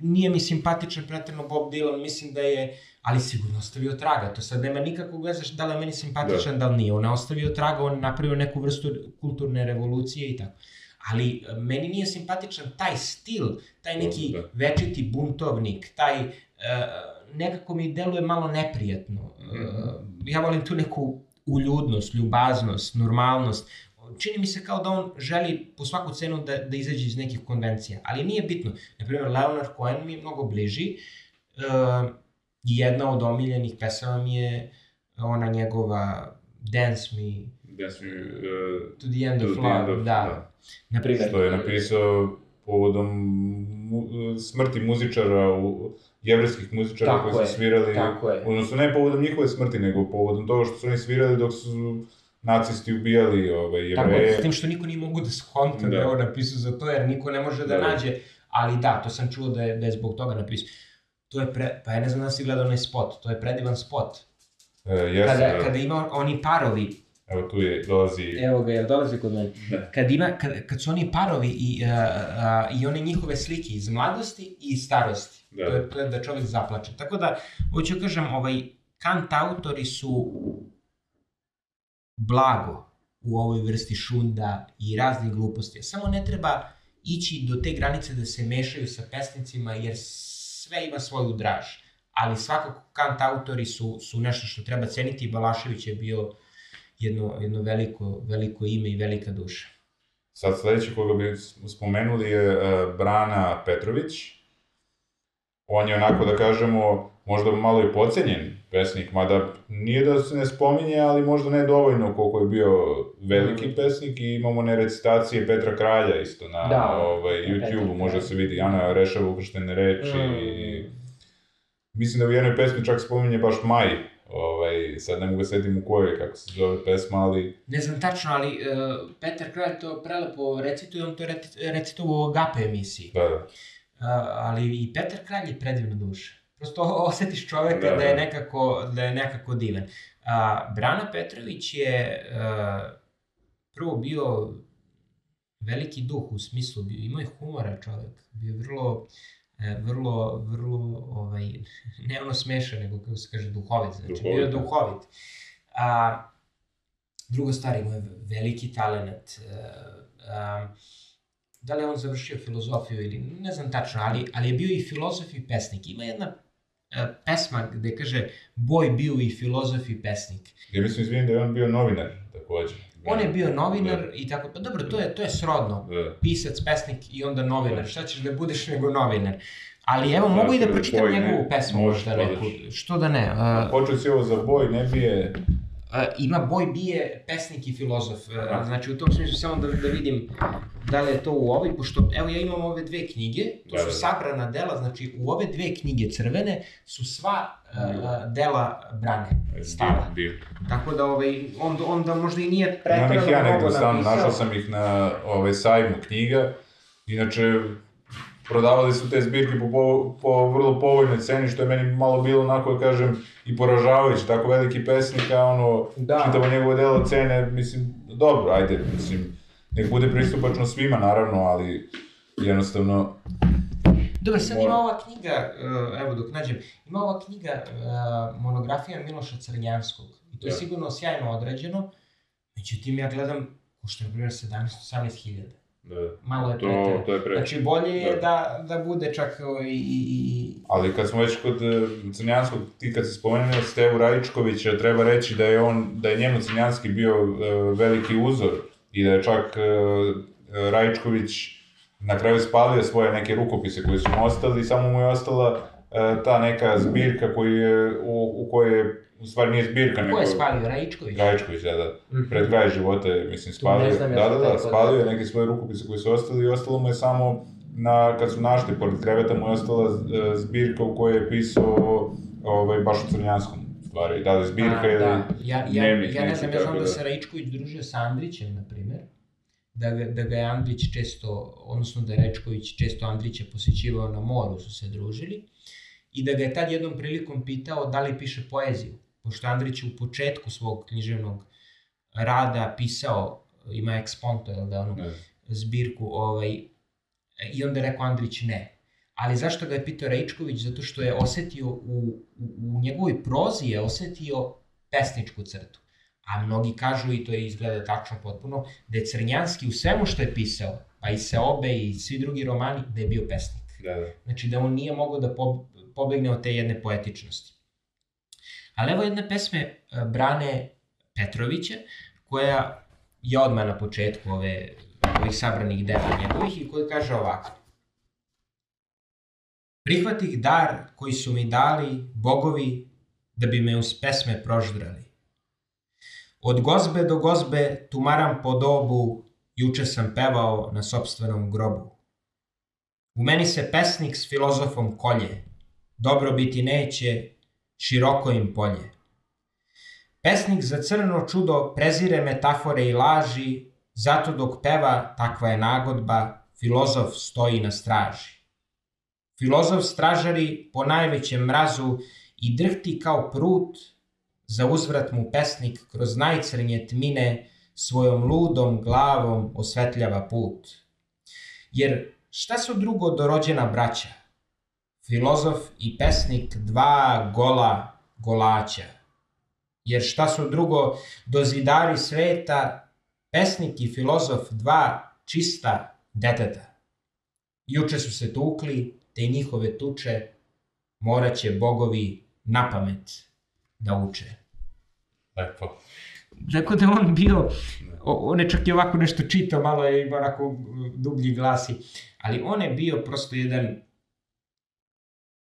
S2: Nije mi simpatičan pretredno Bob Dylan, mislim da je, ali sigurno ostavio traga, to sad nema nikakvog veze da li je meni simpatičan, da, li nije. On je ostavio traga, on je napravio neku vrstu kulturne revolucije i tako. Ali e, meni nije simpatičan taj stil, taj neki
S1: Da.
S2: večiti buntovnik, taj, uh, nekako mi deluje malo neprijatno. Uh, ja volim tu neku uljudnost, ljubaznost, normalnost. Čini mi se kao da on želi po svaku cenu da, da izađe iz nekih konvencija, ali nije bitno. Naprimjer, Leonard Cohen mi je mnogo bliži uh, i jedna od omiljenih pesama mi je ona njegova Dance Me
S1: Ja sam, uh,
S2: to the End of Love,
S1: End of-
S2: da.
S1: da.
S2: Naprimjer,
S1: što je napisao povodom mu, smrti muzičara, u, jevreskih muzičara
S2: Tako
S1: koji su svirali,
S2: tako je.
S1: odnosno ne povodom njihove smrti, nego povodom toga što su oni svirali dok su nacisti ubijali ovaj,
S2: Tako je,
S1: jevreje.
S2: s tim što niko nije mogu da skonta da,
S1: Da.
S2: je ovo napisao za to, jer niko ne može da,
S1: Da.
S2: nađe, ali da, to sam čuo da je, da je zbog toga napisao. To je pre, pa ja ne znam da si gledao onaj spot, to je predivan spot.
S1: E, jeste,
S2: Kada,
S1: da.
S2: kada ima oni parovi,
S1: Evo tu je, dolazi...
S2: evo ga, jel dolazi kod mene?
S1: Da.
S2: Kad, ima, kad, kad su oni parovi i, uh, uh, i one njihove slike iz mladosti i starosti.
S1: Da.
S2: To, je, to je da čovjek zaplače. Tako da, hoću da kažem, ovaj, kant autori su blago u ovoj vrsti šunda i raznih gluposti. Samo ne treba ići do te granice da se mešaju sa pesnicima, jer sve ima svoju draž. Ali svakako kant autori su, su nešto što treba ceniti. Balašević je bio jedno, jedno veliko, veliko ime i velika duša.
S1: Sad sledeći koga bi spomenuli je e, Brana Petrović. On je onako da kažemo možda malo i pocenjen pesnik, mada nije da se ne spominje, ali možda ne dovoljno koliko je bio veliki
S2: Mm.
S1: pesnik i imamo ne recitacije Petra Kralja isto na
S2: Da,
S1: ovaj, YouTube-u, može se vidi, Ana rešava uvrštene reči
S2: Mm.
S1: i mislim da u jednoj pesmi čak spominje baš Maj, ovaj, sad ne mogu da setim u kojoj, kako se zove pesma, ali
S2: Ne znam tačno, ali uh, Petar Kralj to prelepo recituje, on to je reci- recitovao u Agape emisiji.
S1: da, da.
S2: Ali i Petar Kralj je predivna duša. Prosto osetiš čoveka da,
S1: Da,
S2: je
S1: da.
S2: nekako, da je nekako divan. A, Brana Petrović je uh, prvo bio veliki duh u smislu, bio, imao je humora čovek, bio je vrlo, e, vrlo, vrlo, ovaj, ne ono smešan, nego kako se kaže, duhovit, znači
S1: Duhovit,
S2: bio je
S1: da.
S2: duhovit. A, drugo stvar, imao je veliki talent, e, a, da li je on završio filozofiju ili ne znam tačno, ali, ali je bio i filozof i pesnik. Ima jedna e, pesma gde kaže Boj bio i filozof i pesnik.
S1: Ja mislim, izvinim da je on bio novinar, takođe.
S2: On je bio novinar i tako, pa dobro, to je, to je srodno.
S1: Da.
S2: Pisac, pesnik i onda novinar. Šta ćeš da budeš nego novinar? Ali evo,
S1: Da,
S2: mogu i da pročitam
S1: boj, ne?
S2: njegovu pesmu
S1: Možeš,
S2: možda neku. Što da ne? Uh,
S1: Počeo si ovo za boj, ne bije...
S2: Uh, ima Boj Bije, pesnik i filozof. Uh, znači, u tom smislu samo da, da vidim da li je to u ovoj, pošto, evo, ja imam ove dve knjige, to
S1: Da,
S2: su
S1: da.
S2: sabrana dela, znači, u ove dve knjige crvene su sva uh, dela Brane, stava.
S1: Bio.
S2: Tako da, ovaj, onda, onda možda i nije
S1: Imam
S2: pretrano
S1: ih ja negde
S2: mnogo
S1: stanu,
S2: napisao.
S1: našao sam ih na ovaj, sajmu knjiga. Inače, prodavali su te zbirke po, po, po vrlo povoljnoj ceni, što je meni malo bilo onako, da kažem, i poražavajuće, tako veliki pesnik, a ono,
S2: Da.
S1: čitavo njegovo delo cene, mislim, dobro, ajde, mislim, nek bude pristupačno svima, naravno, ali jednostavno...
S2: Dobro, sad ima ova knjiga, uh, evo dok nađem, ima ova knjiga uh, monografija Miloša Crnjanskog. I to je
S1: Da.
S2: sigurno sjajno odrađeno, međutim ja gledam, košta na primjer 17-18 hiljada.
S1: Da,
S2: Malo je
S1: to,
S2: preterano.
S1: to je pre...
S2: Znači bolje je
S1: Da.
S2: da, da bude čak i, i,
S1: Ali kad smo već kod e, Crnjanskog, ti kad si spomenuo Stevu Rajičkovića, treba reći da je on, da je njemu Crnjanski bio veliki uzor i da je čak e, Rajičković na kraju spalio svoje neke rukopise koji su mu ostali i samo mu je ostala e, ta neka zbirka koju je, u, u kojoj je, u stvari nije zbirka, nego...
S2: Ko je spalio, Rajičković?
S1: Rajičković, da, da.
S2: Mhm.
S1: Pred kraj života je, mislim, spalio. da, da, da, spalio je neke svoje rukopise koji su ostali i ostalo mu je samo, na, kad su našli pored kreveta, mu je ostala e, zbirka u kojoj je pisao ovaj, baš o Crnjanskom stvari. Da zbirka ili...
S2: da. Ja, ja,
S1: dnevnik
S2: ja ne
S1: neki,
S2: znam, ja znam
S1: tako
S2: da
S1: da.
S2: se Rajičković družio sa Andrićem, na primer. Da ga, da ga je Andrić često, odnosno da je Rajičković često Andrića posjećivao na moru, su se družili. I da ga je tad jednom prilikom pitao da li piše poeziju. Pošto Andrić u početku svog književnog rada pisao, ima eksponto, jel da, ono,
S1: Ne.
S2: zbirku, ovaj, i onda je rekao Andrić ne. Ali zašto ga je pitao Rejčković? Zato što je osetio u, u, u njegovoj prozi je osetio pesničku crtu. A mnogi kažu, i to je izgleda tačno potpuno, da je Crnjanski u svemu što je pisao, pa i Seobe i svi drugi romani, da je bio pesnik.
S1: Da, da.
S2: Znači da on nije mogao da po, pobegne od te jedne poetičnosti. Ali evo jedne pesme e, Brane Petrovića, koja je odmah na početku ove, ovih sabranih dela njegovih i koji kaže ovako. Prihvatih dar koji su mi dali bogovi da bi me uz pesme proždrali. Od gozbe do gozbe tumaram po dobu, juče sam pevao na sopstvenom grobu. U meni se pesnik s filozofom kolje, dobro biti neće, široko im polje. Pesnik za crno čudo prezire metafore i laži, zato dok peva, takva je nagodba, filozof stoji na straži. Filozof stražari po najvećem mrazu i drhti kao prut, za uzvrat mu pesnik kroz najcrnje tmine svojom ludom glavom osvetljava put. Jer šta su drugo dorođena braća? Filozof i pesnik dva gola golaća. Jer šta su drugo dozidari sveta, pesnik i filozof dva čista deteta. Juče su se tukli, te njihove tuče moraće bogovi na pamet da uče.
S1: Lepo.
S2: Tako da je on bio, on je čak i ovako nešto čitao, malo je ima onako mm, dublji glasi, ali on je bio prosto jedan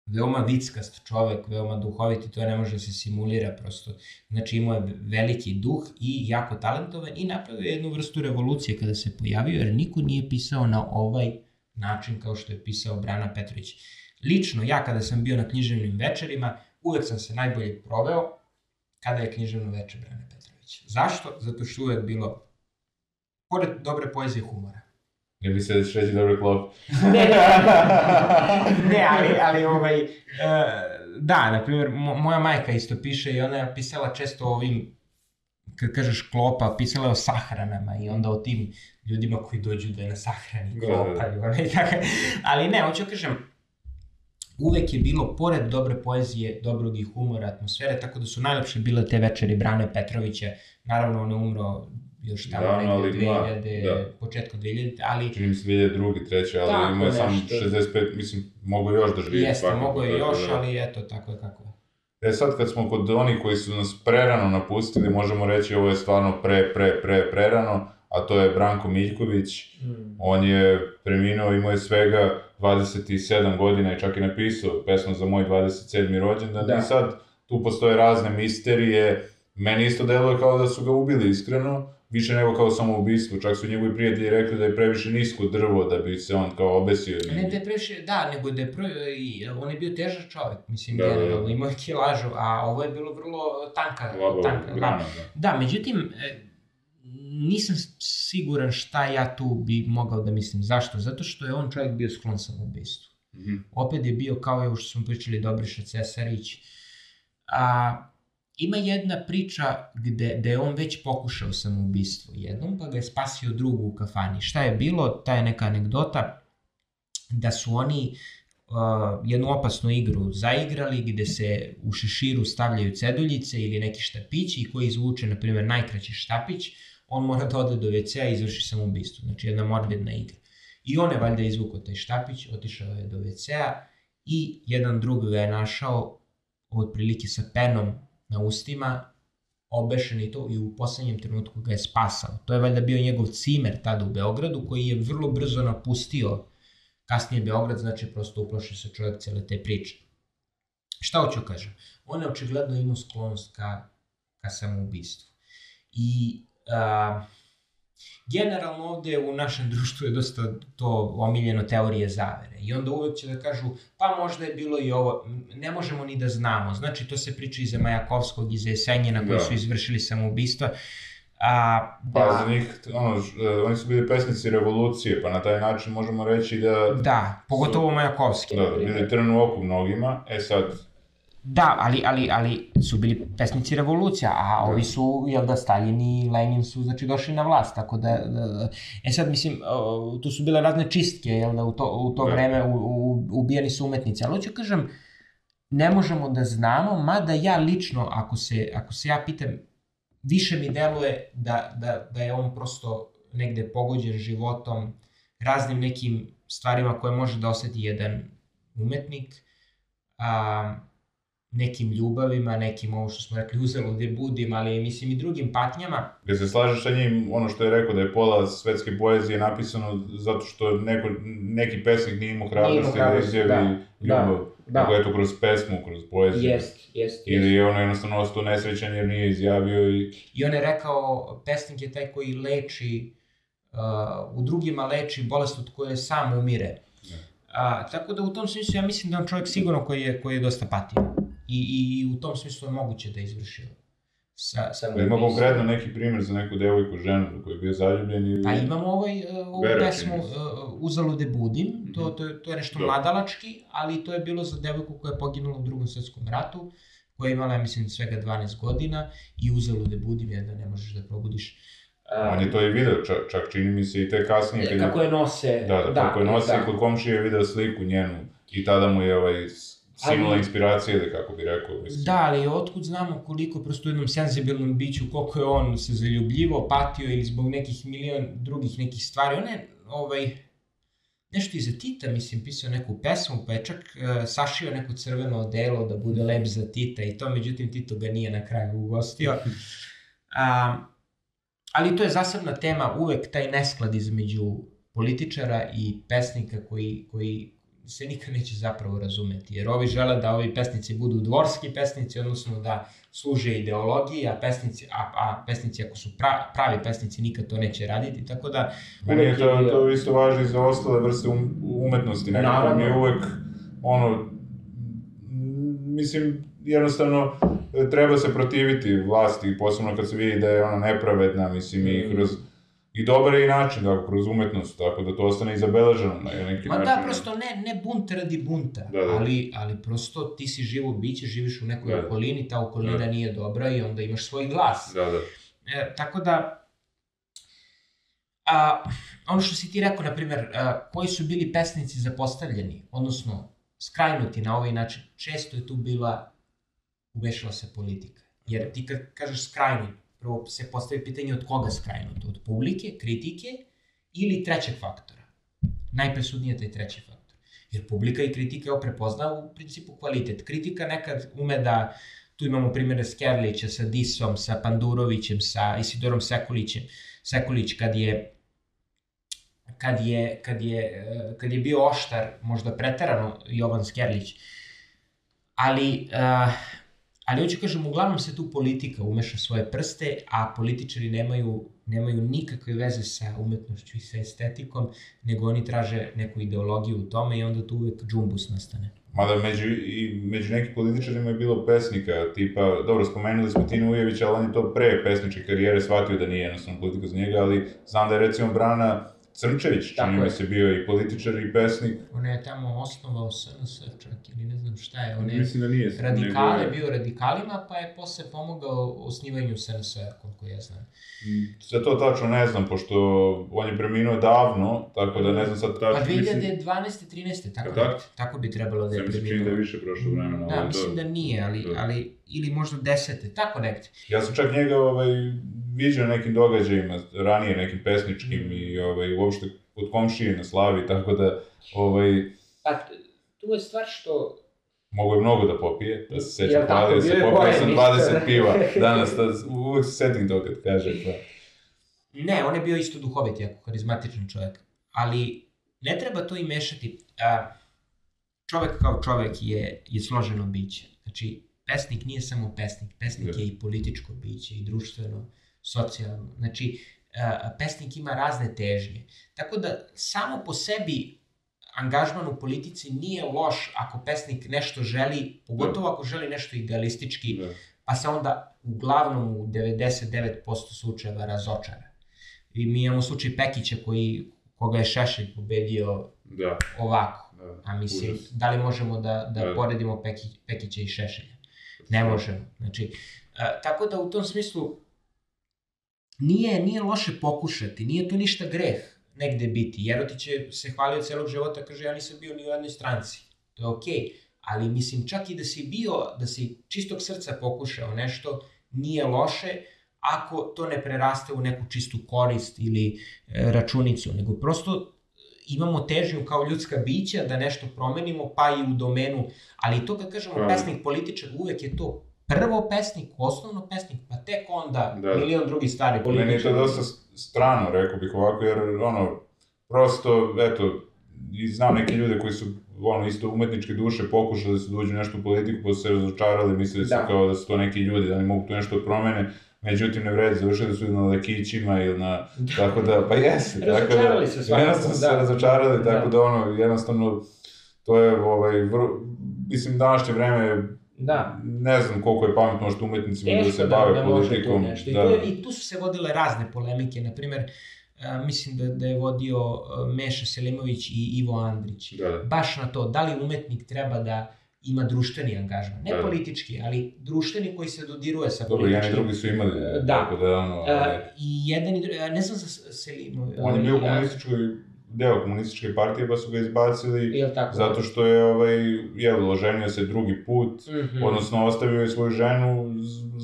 S2: veoma vickast čovek, veoma duhovit i to ne može da se simulira prosto. Znači imao je veliki duh i jako talentovan i napravio je jednu vrstu revolucije kada se pojavio, jer niko nije pisao na ovaj način kao što je pisao Brana Petrović. Lično, ja kada sam bio na književnim večerima, uvek sam se najbolje proveo kada je književno veče Brane Petrović. Zašto? Zato što je uvek bilo, pored dobre poezije humora.
S1: Ne bi se da ćeš reći dobre klop.
S2: Ne, ne, ali, ali ovaj, e, da, na primjer, mo, moja majka isto piše i ona je pisala često o ovim, kad kažeš klopa, pisala je o sahranama i onda o tim ljudima koji dođu da je na sahrani
S1: Da, da, da.
S2: klopa i ona i tako. Ali ne, hoću da kažem, uvek je bilo, pored dobre poezije, dobrog i humora, atmosfere, tako da su najlepše bile te večeri Brane Petrovića. Naravno, on je umro još tamo
S1: ali
S2: negde
S1: dva,
S2: 2000,
S1: da.
S2: početkom 2000, ali
S1: Čini mi se 2002. treće, ali
S2: Tako
S1: imao je sam
S2: nešto.
S1: 65, mislim, mogu još da živi.
S2: Jeste, mogo je još,
S1: da.
S2: ali eto, tako je kako.
S1: E sad kad smo kod onih koji su nas prerano napustili, možemo reći ovo je stvarno pre, pre, pre, prerano, a to je Branko Miljković. On je preminuo, imao je svega 27 godina i čak je napisao pesmu za moj 27. rođendan.
S2: Da.
S1: I sad tu postoje razne misterije. Meni isto deluje kao da su ga ubili iskreno, više nego kao samoubistvo. Čak su njegovi prijatelji rekli da je previše nisko drvo da bi se on kao obesio.
S2: Ne da je previše, da, nego da je pro, i, on je bio težak čovjek, mislim,
S1: Da,
S2: da,
S1: da, da.
S2: generalno, imao je kilažu, a ovo je bilo vrlo tanka,
S1: Labo,
S2: tanka,
S1: grana,
S2: da.
S1: da.
S2: Da, međutim, e, nisam siguran šta ja tu bi mogao da mislim. Zašto? Zato što je on čovjek bio sklon samoubistvu.
S1: Mhm.
S2: opet je bio kao je ovo što smo pričali Dobriša Cesarić. A, ima jedna priča gde, gde je on već pokušao samoubistvo jednom, pa ga je spasio drugu u kafani. Šta je bilo? Ta je neka anegdota da su oni uh, jednu opasnu igru zaigrali gde se u šeširu stavljaju ceduljice ili neki štapići i koji izvuče, na primjer, najkraći štapić, on mora da ode do WC-a i izvrši samoubistvo. Znači jedna morbidna igra. I on je valjda izvukao taj štapić, otišao je do WC-a i jedan drug ga je našao otprilike sa penom na ustima, obešen i to i u poslednjem trenutku ga je spasao. To je valjda bio njegov cimer tada u Beogradu koji je vrlo brzo napustio kasnije Beograd, znači prosto uplašio se čovjek cele te priče. Šta hoću kažem? On je očigledno imao sklonost ka, ka samoubistvu. I a, generalno ovde u našem društvu je dosta to omiljeno teorije zavere. I onda uvek će da kažu, pa možda je bilo i ovo, ne možemo ni da znamo. Znači, to se priča iz Majakovskog, iz Esenjina, koji da. su izvršili samoubistva.
S1: A, da, pa za njih, ono, e, oni su bili pesnici revolucije, pa na taj način možemo reći da...
S2: Da, pogotovo su, Majakovski.
S1: Da, da, bili trn u oku mnogima, e sad,
S2: Da, ali, ali, ali su bili pesnici revolucija, a ovi su, jel da, Stalin i Lenin su, znači, došli na vlast, tako da, da e sad, mislim, tu su bile razne čistke, jel da, u to, u to da. vreme u, u, ubijeni su umetnici, ali hoću kažem, ne možemo da znamo, mada ja lično, ako se, ako se ja pitam, više mi deluje da, da, da je on prosto negde pogođen životom, raznim nekim stvarima koje može da oseti jedan umetnik, a, nekim ljubavima, nekim ovo što smo rekli uzaludje budim, ali mislim i drugim patnjama.
S1: Gde se slažeš sa njim, ono što je rekao da je pola svetske poezije napisano zato što neko, neki pesnik nije imao hrabrosti da izjavi da, ljubav, da, da. eto kroz pesmu, kroz poeziju.
S2: Jest, jest,
S1: Ili je ono jednostavno ostao nesrećan jer nije izjavio i...
S2: I on je rekao, pesnik je taj koji leči, uh, u drugima leči bolest od koje sam umire. A, tako da u tom smislu ja mislim da on čovjek sigurno koji je, koji je dosta patio. I, i, i u tom smislu je moguće da je izvršio
S1: sa, sa da ima konkretno neki primjer za neku devojku, ženu koji je bio zaljubljen ili...
S2: Pa imamo ovaj, uh, ovu pesmu uh, Uzalude budim, mm -hmm. to, to, je, to je nešto Do. mladalački, ali to je bilo za devojku koja je poginula u drugom svetskom ratu, koja je imala, ja mislim, svega 12 godina i Uzalude budim je da ne možeš da probudiš
S1: Uh, On je to i video, čak, čak čini mi se i te kasnije.
S2: Kad kako je nose.
S1: Da, da, da kako je nose da. kod komšije je video sliku njenu i tada mu je ovaj sinula ali, inspiracija, da kako bi rekao. Mislim.
S2: Da, ali otkud znamo koliko prosto u jednom senzibilnom biću, koliko je on se zaljubljivo, patio ili zbog nekih milion drugih nekih stvari. On je, ovaj, nešto iza Tita, mislim, pisao neku pesmu, pa je čak uh, sašio neko crveno odelo da bude lep za Tita i to, međutim, Tito ga nije na kraju ugostio. Um, ali to je zasebna tema, uvek taj nesklad između političara i pesnika koji, koji se nikad neće zapravo razumeti, jer ovi žele da ovi pesnici budu dvorski pesnici, odnosno da služe ideologiji, a pesnici, a, a pesnici ako su pra, pravi pesnici nikad to neće raditi, tako da...
S1: Meni je to, to isto važno i za ostale vrste um, umetnosti, nekako mi je uvek, ono, mislim, jednostavno treba se protiviti vlasti, posebno kad se vidi da je ona nepravedna, mislim, i mm. kroz i dobar je i način, dakle, kroz umetnost, tako da to ostane i zabeleženo na neki
S2: Ma da, način. Ma da, prosto ne, ne bunt radi bunta, da, da. Ali, ali prosto ti si živo biće, živiš u nekoj da. okolini, ta okolina da. nije dobra i onda imaš svoj glas.
S1: Da, da.
S2: E, tako da, a, ono što si ti rekao, na primjer, a, koji su bili pesnici zapostavljeni, odnosno skrajnuti na ovaj način, često je tu bila, uvešala se politika. Jer ti kad kažeš skrajni, prvo se postavi pitanje od koga skrajnuto, od publike, kritike ili trećeg faktora. Najpresudnije je taj treći faktor. Jer publika i kritika je prepozna u principu kvalitet. Kritika nekad ume da, tu imamo primjere Skerlića sa Disom, sa Pandurovićem, sa Isidorom Sekulićem, Sekulić kad je kad je, kad je, kad je bio oštar, možda preterano Jovan Skerlić, ali uh, Ali hoću kažem, uglavnom se tu politika umeša svoje prste, a političari nemaju, nemaju nikakve veze sa umetnošću i sa estetikom, nego oni traže neku ideologiju u tome i onda tu uvek džumbus nastane.
S1: Mada među, i među nekim političarima je bilo pesnika, tipa, dobro, spomenuli smo Tinu Ujevića, ali on je to pre pesničke karijere shvatio da nije jednostavno politika za njega, ali znam da je recimo Brana Crnčević, čini mi se, bio i političar i pesnik.
S2: On je tamo osnovao SNS čak ili ne znam šta je. On je
S1: Mislim da nije.
S2: radikale,
S1: nego je-
S2: bio radikalima, pa je posle pomogao osnivanju SNS-a, koliko ja znam.
S1: Za to tačno ne znam, pošto on je preminuo davno, tako da ne znam sad
S2: Pa
S1: tačno. mislim-
S2: 2012. 13. Tako,
S1: tako?
S2: tako bi trebalo da
S1: Sve
S2: je
S1: mi se čini da
S2: preminuo.
S1: je više prošlo vremena.
S2: Da,
S1: ali
S2: mislim da nije, ali,
S1: Da.
S2: ali ili možda desete, tako negde.
S1: Ja sam čak njega ovaj, viđao na nekim događajima, ranije nekim pesničkim i ovaj, uopšte kod komšije na slavi, tako da ovaj,
S3: Pa tu je stvar što
S1: mogu je mnogo da popije, da se sećam hvalio
S3: bio
S1: se,
S3: je
S1: popio sam
S3: pojem,
S1: 20
S3: isto.
S1: piva danas, da, uvek se setim to kad kaže to.
S2: Ne, on je bio isto duhovit, jako karizmatičan čovjek. Ali ne treba to i mešati. A, čovek kao čovek je, je složeno biće. Znači, pesnik nije samo pesnik. Pesnik
S1: Da.
S2: je i političko biće, i društveno, socijalno. Znači, pesnik ima razne težnje. Tako da, samo po sebi angažman u politici nije loš ako pesnik nešto želi, pogotovo ako želi nešto idealistički,
S1: Da.
S2: pa se onda uglavnom u 99% slučajeva razočara. I mi imamo slučaj Pekića koji, koga je Šešelj pobedio
S1: Da,
S2: ovako.
S1: da.
S2: A mislim,
S1: Užas.
S2: da li možemo da, da
S1: Da.
S2: poredimo Peki, Pekića i Šešelja? Ne možemo. Znači, a, tako da u tom smislu nije, nije loše pokušati, nije to ništa greh negde biti. Jerotić je se hvalio celog života, kaže ja nisam bio ni u jednoj stranci. To je okej. Ali mislim čak i da si bio, da si čistog srca pokušao nešto, nije loše ako to ne preraste u neku čistu korist ili e, računicu, nego prosto imamo težnju kao ljudska bića da nešto promenimo, pa i u domenu, ali to kad kažemo pesnik, političar, uvek je to prvo pesnik, osnovno pesnik, pa tek onda
S1: Da.
S2: milion drugih stvari
S1: Meni je to dosta strano, rekao bih ovako, jer ono, prosto, eto, i znam neke ljude koji su ono, isto umetničke duše pokušali su da uđu nešto u politiku, pa su se razočarali, mislili su
S3: Da.
S1: kao da su to neki ljudi, da oni mogu tu nešto da promene, međutim ne vredi, završili su na lekićima ili na, tako da, pa jesi, da,
S3: Razočarali se svakako,
S1: jednostavno su se
S3: da.
S1: razočarali, tako
S3: Da.
S1: da, ono, jednostavno, to je, ovaj, vrlo, mislim, današnje vreme,
S3: Da.
S1: ne znam koliko je pametno možda umetnicima da
S3: Teško
S1: se
S3: da-
S1: bave
S3: da tu
S1: politikom.
S2: I,
S1: da.
S2: to je, I tu su se vodile razne polemike, na primer, a, mislim da, da je vodio a, Meša Selimović i Ivo Andrić.
S1: Da, da.
S2: Baš na to, da li umetnik treba da ima društveni angažman. Ne
S1: Da, da.
S2: politički, ali društveni koji se dodiruje sa
S1: Dobro, jedan i
S2: političkim.
S1: drugi su imali,
S3: Da.
S1: tako da, ono, ovaj,
S2: A, I jedan i drugi, ne znam za Selimović.
S1: on je bio u komunističkoj, deo komunističke partije, pa su ga izbacili,
S3: tako?
S1: zato što je, ovaj, jel, oženio se drugi put,
S3: Mhm.
S1: odnosno ostavio je svoju ženu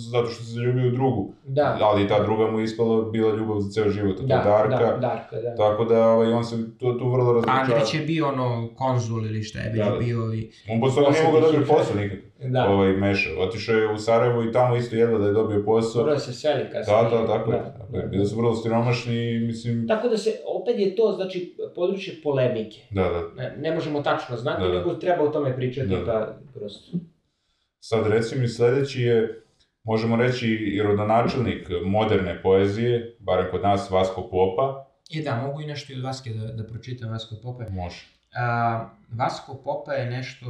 S1: zato što se zaljubio u drugu.
S3: Da.
S1: Ali i ta druga mu je ispala bila ljubav za ceo život, a to
S3: Da,
S1: je Darka.
S3: da, Darka, da.
S1: Tako da, ovaj, on se tu, tu vrlo razočarao.
S2: Andrić je bio ono konzul ili šta je
S1: Da, da.
S2: bio i...
S1: On posle nije mogao da dobije posao nikako.
S3: Da.
S1: Ovaj, Meša. Otišao je u Sarajevo i tamo isto jedva da je dobio posao.
S3: Morao se seli kasnije.
S1: Da, da, tako je.
S3: Da,
S1: Tako je.
S3: da.
S1: Bili su vrlo siromašni i, mislim,
S3: Tako da se, opet je to, znači, područje polemike.
S1: da, da.
S3: Ne, ne možemo tačno znati,
S1: Da, da.
S3: nego treba o tome pričati,
S1: Da, da.
S3: pa prosto.
S1: Sad recimo mi sledeći je, možemo reći, i rodonačelnik moderne poezije, barem kod nas Vasko Popa.
S2: E da, mogu i nešto i od Vaske da, da pročitam Vasko Pope.
S1: Može.
S2: A, Vasko Popa je nešto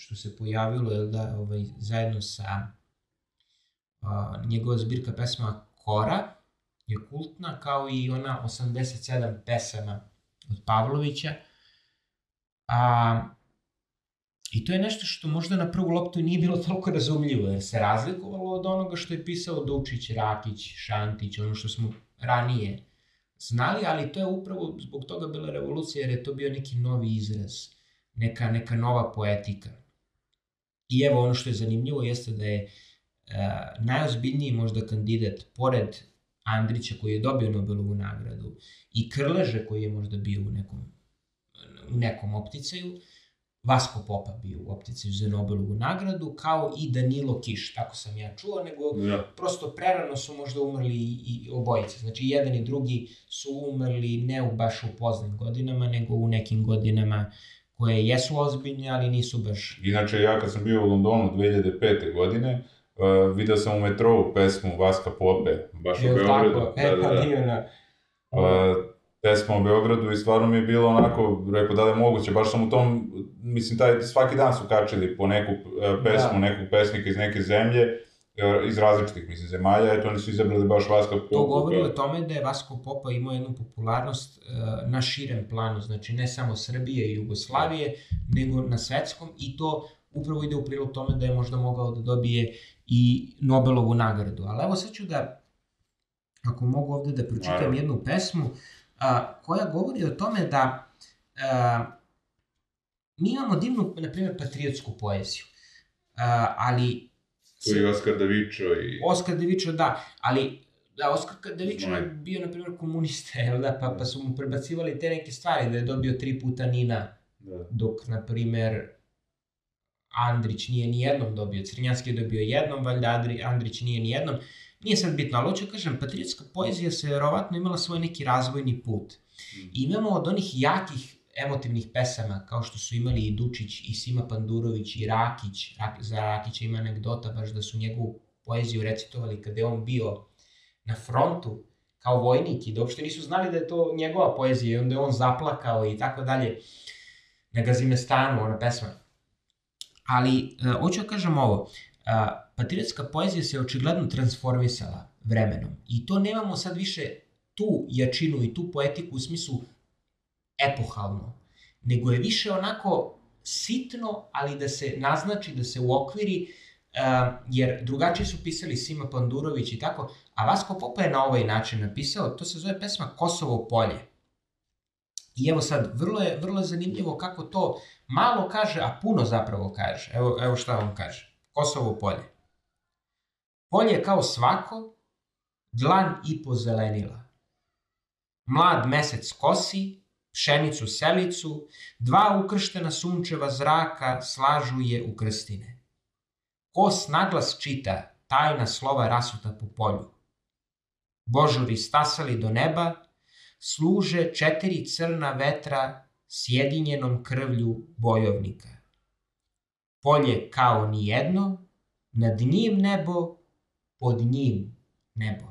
S2: što se pojavilo jel da, ovaj, zajedno sa a, njegova zbirka pesma Kora je kultna, kao i ona 87 pesama od Pavlovića. A, I to je nešto što možda na prvu loptu nije bilo toliko razumljivo, jer se razlikovalo od onoga što je pisao Dučić, Rakić, Šantić, ono što smo ranije znali, ali to je upravo zbog toga bila revolucija, jer je to bio neki novi izraz, neka, neka nova poetika. I evo ono što je zanimljivo jeste da je uh, najozbiljniji možda kandidat, pored Andrića koji je dobio Nobelovu nagradu i Krleže koji je možda bio u nekom, u nekom opticaju, Vasko Popa bio u opticaju za Nobelovu nagradu, kao i Danilo Kiš, tako sam ja čuo, nego
S1: Da.
S2: prosto prerano su možda umrli i, obojice. Znači, jedan i drugi su umrli ne u baš u poznim godinama, nego u nekim godinama koje jesu ozbiljne, ali nisu baš...
S1: Inače, ja kad sam bio u Londonu 2005. godine, uh, video sam u metrou pesmu Vaska Pope, baš u
S2: Jel
S1: Beogradu.
S2: tako? E,
S1: Da,
S2: pa
S1: da, da.
S2: divno.
S1: Pa, pesma o Beogradu i stvarno mi je bilo onako, rekao da li je moguće, baš sam u tom, mislim, taj, svaki dan su kačili po neku e, pesmu,
S3: Da.
S1: nekog pesnika iz neke zemlje, iz različitih, mislim, zemalja, eto, oni su izabrali baš Vaska Popa.
S2: To govori o tome da je Vasko Popa imao jednu popularnost uh, na širem planu, znači ne samo Srbije i Jugoslavije, nego na svetskom i to upravo ide u prilog tome da je možda mogao da dobije i Nobelovu nagradu. Ali evo sad ću da, ako mogu ovde da pročitam
S1: Naravno.
S2: jednu pesmu, a, koja govori o tome da a, mi imamo divnu, na primjer, patriotsku poeziju. A, ali
S1: Tu je Oskar Davičo i...
S2: Oskar Devičo, da, ali da, Oskar
S1: Znaju.
S2: je bio, na primjer, komunista, jel da, pa, pa su mu prebacivali te neke stvari, da je dobio tri puta Nina,
S1: Da.
S2: dok, na primjer, Andrić nije ni jednom dobio, Crnjanski je dobio jednom, valjda Andri, Andrić nije ni jednom, nije sad bitno, ali hoću da kažem, patriotska poezija se verovatno imala svoj neki razvojni put. I imamo od onih jakih emotivnih pesama, kao što su imali i Dučić, i Sima Pandurović, i Rakić, Rak, za Rakića ima anegdota baš da su njegovu poeziju recitovali kada je on bio na frontu kao vojnik i da uopšte nisu znali da je to njegova poezija i onda je on zaplakao i tako dalje na Gazimestanu, ona pesma. Ali, uh, hoću da kažem ovo, uh, patriotska poezija se očigledno transformisala vremenom i to nemamo sad više tu jačinu i tu poetiku u smislu epohalno, nego je više onako sitno, ali da se naznači, da se uokviri, uh, jer drugačije su pisali Sima Pandurović i tako, a Vasko Popa je na ovaj način napisao, to se zove pesma Kosovo polje. I evo sad, vrlo je, vrlo je zanimljivo kako to malo kaže, a puno zapravo kaže. Evo, evo šta on kaže. Kosovo polje. Polje kao svako, dlan i pozelenila. Mlad mesec kosi, pšenicu selicu, dva ukrštena sunčeva zraka slažu je u krstine. Kos naglas čita, tajna slova rasuta po polju. Božuri stasali do neba, služe četiri crna vetra sjedinjenom krvlju bojovnika. Polje kao ni jedno, nad njim nebo, pod njim nebo.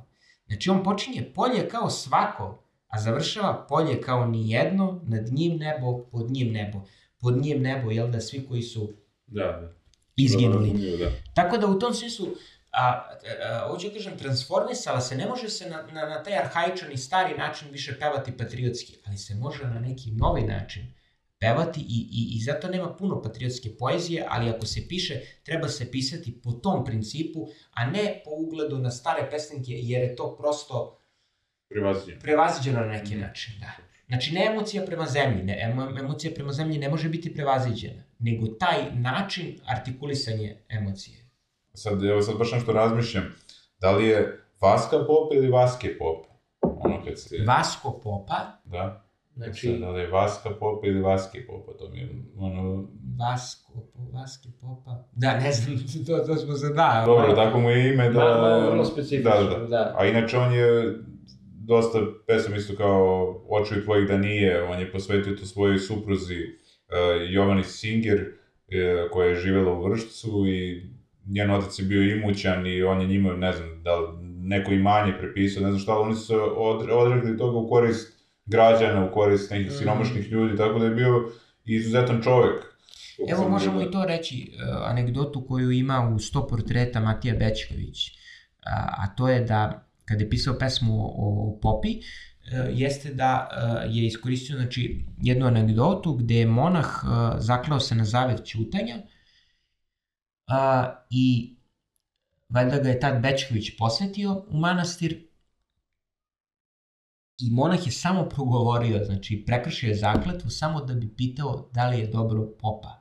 S2: Znači on počinje polje kao svako, a završava polje kao ni jedno, nad njim nebo, pod njim nebo. Pod njim nebo, jel da svi koji su
S1: Da, da.
S2: izginuli.
S1: Razumiju, Da.
S2: Tako da u tom smislu, a, a, a, hoću da kažem, transformisala se, ne može se na, na, na taj arhaičan i stari način više pevati patriotski, ali se može na neki novi način pevati i, i, i zato nema puno patriotske poezije, ali ako se piše, treba se pisati po tom principu, a ne po ugledu na stare pesnike, jer je to prosto
S1: Privazinje.
S2: prevaziđeno na neki način, da. Znači, ne emocija prema zemlji, ne, emo, emocija prema zemlji ne može biti prevaziđena, nego taj način artikulisanja emocije.
S1: Sad, evo sad baš nešto razmišljam. Da li je Vaska Pop ili Vaske Pop? Ono kad se...
S2: Vasko Popa,
S1: Da.
S2: znači
S1: Sad, da li je Vaska Pop ili Vaske Popa, to mi je, ono...
S2: Vasko, Vaske Popa, da, ne znam, to, to smo se, da.
S1: Dobro, tako mu je ime da...
S3: Malo, malo vrlo specifično,
S1: Da, da.
S3: da.
S1: A inače on je dosta pesama isto kao Očuj tvojih da nije, on je posvetio to svojoj supruzi uh, Jovani Singer, uh, koja je živela u Vršcu i njen otac je bio imućan i on je njima, ne znam, da neko imanje prepisao, ne znam šta, ali oni su se odrekli toga u korist građana, u korist nekih
S2: Mhm.
S1: siromašnih ljudi, tako da je bio izuzetan čovek.
S2: Evo možemo i to reći, uh, anegdotu koju ima u sto portreta Matija Bećković, a, a to je da kada je pisao pesmu o, o Popi, uh, jeste da uh, je iskoristio znači, jednu anegdotu gde je monah uh, zaklao se na zavet ćutanja uh, i valjda ga je tad Bećković posetio u manastir i monah je samo progovorio, znači prekršio je zakletvu samo da bi pitao da li je dobro popa.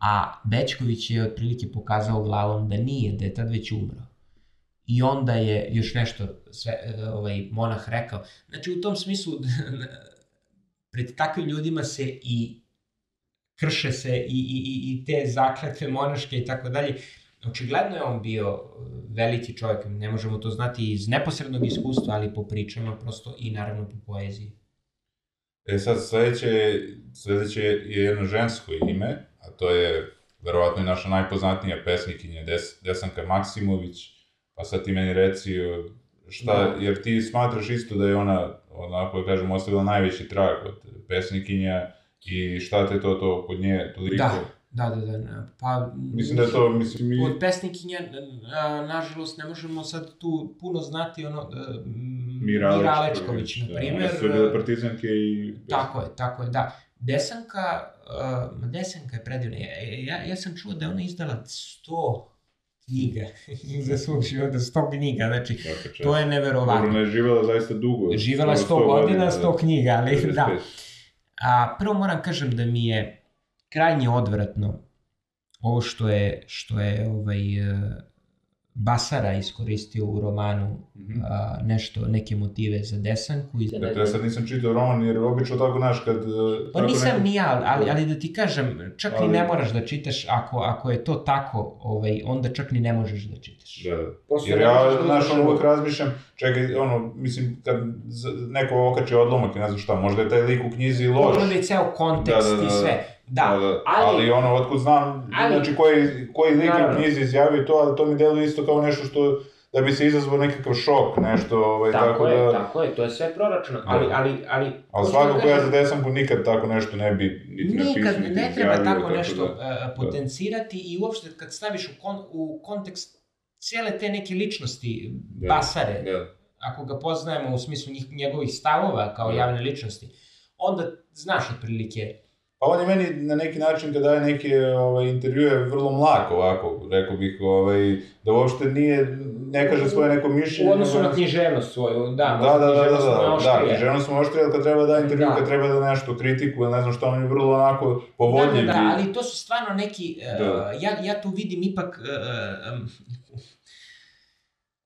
S2: A Bečković je otprilike pokazao glavom da nije, da je tad već umro. I onda je još nešto sve, e, ovaj, monah rekao. Znači u tom smislu pred takvim ljudima se i krše se i, i, i, te zakletve monaške i tako dalje. Očigledno je on bio e, veliki čovjek, ne možemo to znati iz neposrednog iskustva, ali po pričama prosto i naravno po poeziji.
S1: E sad, sledeće, sledeće je jedno žensko ime, a to je verovatno i naša najpoznatija pesnikinja Des, Desanka Maksimović, pa sad ti meni reci o, šta,
S3: Da.
S1: jer ti smatraš isto da je ona, onako da kažemo, ostavila najveći trag od pesnikinja i šta te to, to kod nje toliko...
S2: Da. Da, da, da, pa...
S1: Mislim da je to, mislim, mi...
S2: Od pesnikinja, nažalost, ne možemo sad tu puno znati ono... a, m, Mira Alečković, na primjer.
S1: Da, one su bile partizanke i...
S2: Tako je, tako je, da. Desanka, uh, Desanka je predivna. Ja, ja, ja sam čuo da je ona izdala 100 knjiga za svog života, 100 knjiga, znači
S1: Svaka čast.
S2: to je neverovatno.
S1: Dobro, ona je živela zaista dugo.
S2: Živela 100,
S1: 100
S2: godina, 100 knjiga, ali
S1: 95.
S2: da. A, prvo moram kažem da mi je krajnje odvratno ovo što je, što je ovaj, Basara iskoristio u romanu
S1: Mhm.
S2: a, nešto, neke motive za desanku. I,
S1: Dakle, ja sad nisam čitao roman, jer obično tako, znaš, kad...
S2: pa
S1: tako
S2: nisam
S1: neko-
S2: ni ja, ali, ali da ti kažem, čak
S1: Ali-
S2: ni ne moraš da čitaš, ako, ako je to tako, ovaj, onda čak ni ne možeš da čitaš.
S1: Da, da.
S3: Prosto
S1: Jer ja,
S3: da
S1: znaš, ono uvek razmišljam, čekaj, ono, mislim, kad neko okači odlomak i ne znam šta, možda je taj lik u knjizi loš.
S2: Pogledaj ceo kontekst
S1: Da, da, da,
S2: i sve. Da,
S1: ali,
S2: ali-
S1: ali ono, otkud znam,
S2: ali-
S1: znači koji, koji lik je u knjizi izjavio to, ali to mi deluje isto kao nešto što, da bi se izazvao nekakav šok, nešto, ovaj, tako,
S3: Tako, je,
S1: da...
S3: tako je, to je sve proračuno, ali,
S1: Da.
S3: ali, ali...
S1: Ali
S3: da
S1: svakako ja
S3: kažem-
S1: za desanku nikad tako nešto ne bi niti
S2: Nikad
S1: napisao,
S2: ne treba
S1: izjavio,
S2: tako nešto
S1: da.
S2: e, potencirati i uopšte kad staviš u, kon, u kontekst cijele te neke ličnosti,
S1: Da.
S2: Basare,
S1: Da.
S2: ako ga poznajemo u smislu njih, njegovih stavova kao
S1: Da.
S2: javne ličnosti, onda znaš otprilike.
S1: Pa on je meni na neki način kad daje neke ovaj, intervjue vrlo mlak ovako, rekao bih, ovaj, da uopšte nije, ne kaže svoje neko mišljenje.
S3: U odnosu na književnost svoju, da,
S1: Da, da, da, da,
S3: književnost mu je
S1: da, da, književnost smo oštrije, ali kad treba da intervju,
S3: Da.
S1: kad treba da nešto kritiku, ne znam šta, on je vrlo onako povodljiv.
S2: Da, da, da, ali to su stvarno neki,
S1: Da.
S2: ja, ja tu vidim ipak, e, em,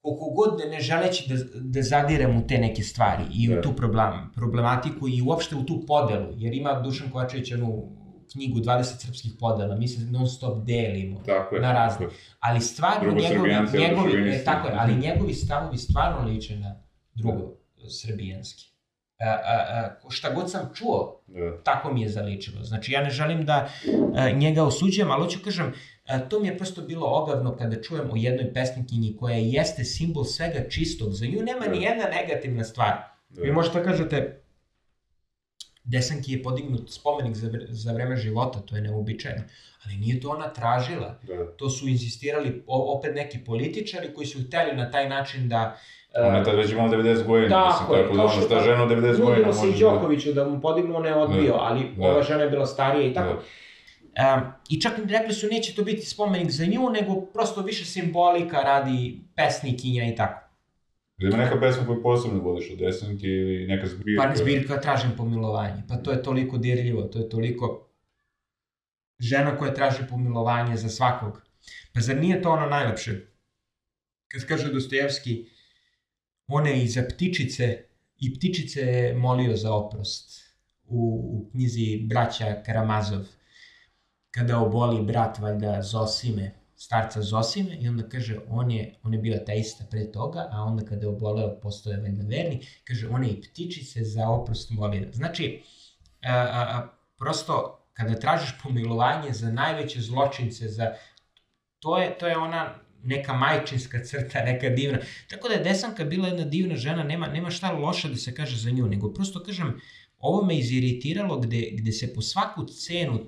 S2: koliko god ne želeći da, da zadirem u te neke stvari i u
S1: Da.
S2: tu problem, problematiku i uopšte u tu podelu, jer ima Dušan Kovačević onu knjigu 20 srpskih podela, mi se non stop delimo,
S1: Tako je.
S2: na razne. ali stvarno njegovi, njegovi, e,
S1: autošovinisti.
S2: tako je, ali njegovi stavovi stvarno liče na drugo srbijanski. A, a, a, šta god sam čuo,
S1: Da.
S2: tako mi je zaličilo. Znači, ja ne želim da a, njega osuđujem, ali hoću kažem, a, to mi je prosto bilo ogavno kada čujem o jednoj pesnikinji koja jeste simbol svega čistog. Za nju nema
S1: Da.
S2: ni jedna negativna stvar.
S1: Da.
S2: Vi možete da kažete, Desanki je podignut spomenik za, vre- za vreme života, to je neobičajeno. Ali nije to ona tražila.
S1: Da.
S2: To su insistirali o, opet neki političari koji su hteli na taj način da...
S1: Ona je
S2: e,
S1: tad već imala 90 godina,
S3: Tako
S1: mislim,
S3: je,
S1: tako da
S3: kao što-
S1: šta žena od 90 godina
S3: Nudilo se i
S1: može...
S3: Đokoviću da mu podignu, on je odbio,
S1: Da.
S3: ali
S1: Da.
S3: ova žena je bila starija i tako.
S1: Da.
S2: Um, I čak rekli su neće to biti spomenik za nju, nego prosto više simbolika radi pesnikinja i tako.
S1: Da ima neka pesma koju posebno voliš od desanke ili neka zbirka.
S2: Pa zbirka tražim pomilovanje. Pa to je toliko dirljivo, to je toliko žena koja traži pomilovanje za svakog. Pa zar nije to ono najlepše? Kad kaže Dostojevski, on je i za ptičice, i ptičice je molio za oprost u, u knjizi Braća Karamazov. Kada oboli brat, valjda Zosime, starca Zosime, i onda kaže, on je, on je bio ateista pre toga, a onda kada je oboleo, postao je valjda verni, kaže, on je i ptičice za oprost molio. Znači, a, a, a, prosto, kada tražiš pomilovanje za najveće zločince, za, to, je, to je ona neka majčinska crta, neka divna. Tako da je Desanka bila jedna divna žena, nema, nema šta loše da se kaže za nju, nego prosto kažem, ovo me iziritiralo gde, gde se po svaku cenu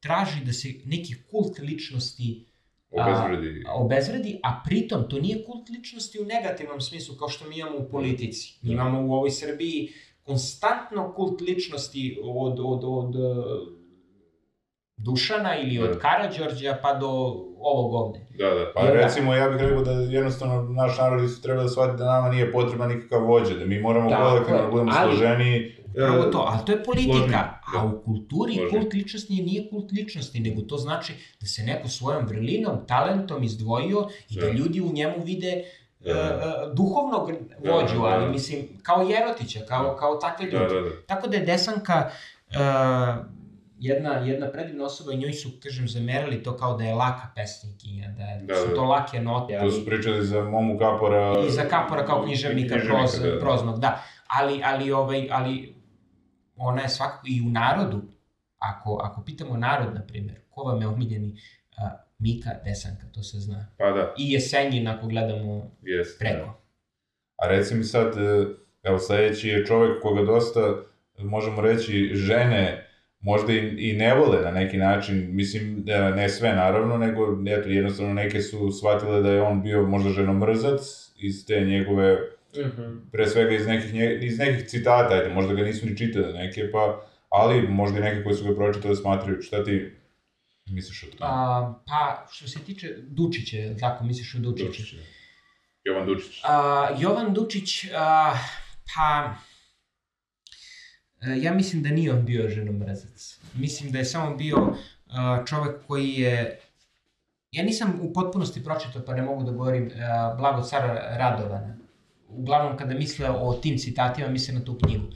S2: traži da se neki kult ličnosti
S1: Obezvredi.
S2: a, obezvredi, a pritom to nije kult ličnosti u negativnom smislu kao što mi imamo u politici. Mi
S1: Da.
S2: imamo u ovoj Srbiji konstantno kult ličnosti od, od, od e, Dušana ili od
S1: Da.
S2: Karađorđa pa do ovog ovde.
S1: Da, da. Pa
S2: da?
S1: recimo, ja bih rekao da jednostavno naš narod treba da shvati da nama nije potreban nikakav vođa, da mi moramo
S3: Tako
S1: kolektivno da budemo
S3: ali-
S1: složeniji.
S2: Pravo
S1: E,
S2: to, ali to je politika. A
S1: da.
S2: u kulturi
S1: Složni.
S2: kult ličnosti nije kult ličnosti, nego to znači da se neko svojom vrlinom, talentom izdvojio i da
S1: Da.
S2: ljudi u njemu vide
S1: Da.
S2: e, e, duhovnog
S1: Da,
S2: vođu,
S1: da,
S2: ali
S1: da.
S2: mislim, kao Jerotića, kao, kao takve ljudi.
S1: Da, da, da.
S2: Tako da je Desanka uh, jedna, jedna predivna osoba i njoj su, kažem, zamerali to kao da je laka pesnikinja, da, je,
S1: Da,
S2: su
S1: da.
S2: to lake note.
S1: To su pričali za Momu Kapora.
S2: I za Kapora kao književnika, proz,
S1: da, da.
S2: proznog, da. Ali, ali, ovaj, ali ona je svakako i u narodu, ako, ako pitamo narod, na primjer, ko vam je omiljeni a, Mika Desanka, to se zna.
S1: Pa da,
S2: I Jesenjin, ako gledamo
S1: jeste.
S2: preko.
S1: A reci mi sad, e, evo sledeći je čovek koga dosta, možemo reći, žene možda i, i ne vole na neki način, mislim, da ne sve naravno, nego eto, jednostavno neke su shvatile da je on bio možda ženomrzac iz te njegove,
S3: Mhm.
S1: pre svega iz nekih, nje, iz nekih citata, ajde, možda ga nisu ni čitali neke, pa, ali možda i neke koji su ga pročitali smatraju, šta ti misliš o tome?
S2: A, pa, što se tiče Dučića, tako misliš o Dučiću?
S1: Dučić, da. Jovan Dučić.
S2: A, Jovan Dučić, a, pa... e, Ja mislim da nije on bio ženomrzac. Mislim da je samo bio a, čovek koji je... Ja nisam u potpunosti pročitao, pa ne mogu da govorim a, Blago cara Radovana. Uglavnom, kada misle o tim citatima, misle na tu knjigu.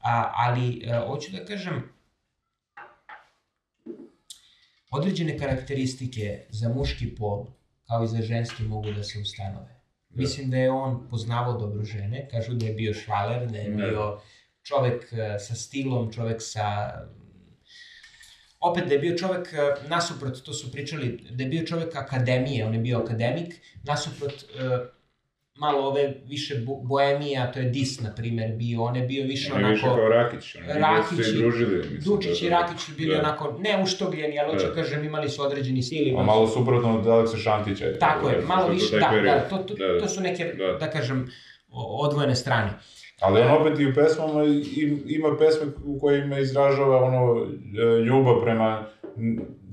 S2: A, ali, a, hoću da kažem, određene karakteristike za muški pol, kao i za ženski, mogu da se ustanove. Mislim da je on poznavao dobro žene, kažu da je bio švaler, da je
S1: Da.
S2: bio čovek e, sa stilom, čovek sa... Opet da je bio čovek, e, nasuprot, to su pričali, da je bio čovek akademije, on je bio akademik, nasuprot e, malo ove više bo- boemija, to je Dis, na primer, bio, on je bio više
S1: On je više
S2: onako...
S1: kao Rakić, oni
S2: Rakić
S1: su se družili. Mislim,
S2: Dučić
S1: da,
S2: i
S1: da.
S2: Rakić su bili
S1: Da.
S2: onako, ne uštogljeni, ali hoću
S1: Da.
S2: kažem, imali su određeni stil.
S1: A malo suprotno od Aleksa Šantića. je.
S2: Tako je,
S1: Da,
S2: malo
S1: to
S2: više, da, da, to, to,
S1: Da, da.
S2: to su neke,
S1: Da.
S2: da kažem, odvojene strane.
S1: Ali on opet i u pesmama im- ima pesme u kojima izražava ono e, ljubav prema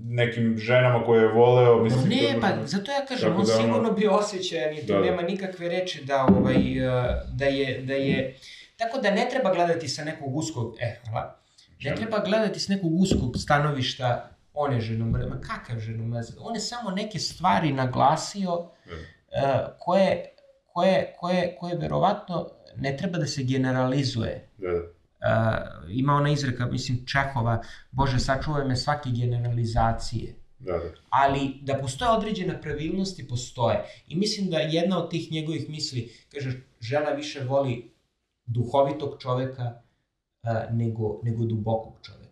S1: nekim ženama koje je voleo, mislim.
S2: Ne,
S1: to-
S2: pa zato ja kažem, on
S1: da
S2: sigurno bio osjećajan i tu
S1: Da,
S2: nema nikakve reči da, ovaj, eh, da je, da je, tako da ne treba gledati sa nekog uskog, e, hvala, ne treba gledati s nekog uskog stanovišta on je ženomrzac, ma kakav ženomrzac, on je samo neke stvari naglasio
S1: Da.
S2: eh, koje, koje, koje, koje verovatno ne treba da se generalizuje.
S1: Da, da.
S2: Uh, ima ona izreka, mislim, Čehova, Bože, sačuvaj me svake generalizacije.
S1: Da, da.
S2: Ali da postoje određene pravilnosti, postoje. I mislim da jedna od tih njegovih misli, kaže, žena više voli duhovitog čoveka uh, nego, nego dubokog čoveka.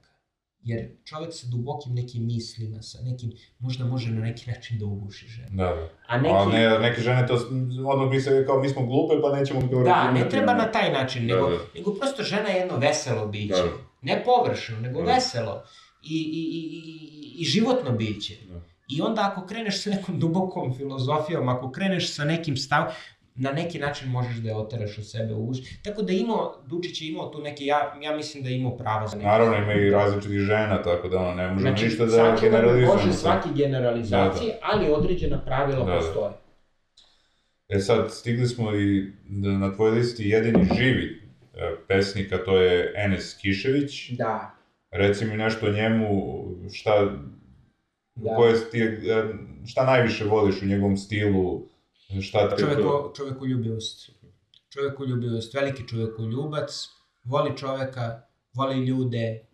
S2: Jer čovek sa dubokim nekim mislima, sa nekim, možda može na neki način da uguši ženu.
S1: Da, da.
S3: A neki...
S1: Ali ne, neke žene to odmah misle kao mi smo glupe pa nećemo to
S2: Da, ne treba na taj način,
S1: Da,
S2: nego,
S1: da.
S2: nego prosto žena je jedno veselo biće.
S1: Da.
S2: Ne površno, nego
S1: Da.
S2: veselo. I, i, i, i, i životno biće.
S1: Da.
S2: I onda ako kreneš sa nekom dubokom filozofijom, ako kreneš sa nekim stav, na neki način možeš da je oteraš od sebe u uš. Tako da imao, Dučić je imao tu neke, ja, ja mislim da je imao pravo za neke.
S1: Naravno ima i različitih žena, tako da ono, ne možemo
S2: Znači,
S1: ništa da
S3: me
S1: generalizujemo.
S3: Može svaki generalizacije, ali određena pravila
S1: Da, da.
S3: postoje.
S1: E sad, stigli smo i da na tvojoj listi jedini živi e, pesnika, to je Enes Kišević.
S3: Da.
S1: Reci mi nešto o njemu, šta,
S3: Da.
S1: koje ti, e, šta najviše voliš u njegovom stilu, šta to...
S2: Čoveko, čovekoljubivost. Čovekoljubivost, veliki čovekoljubac, voli čoveka, voli ljude,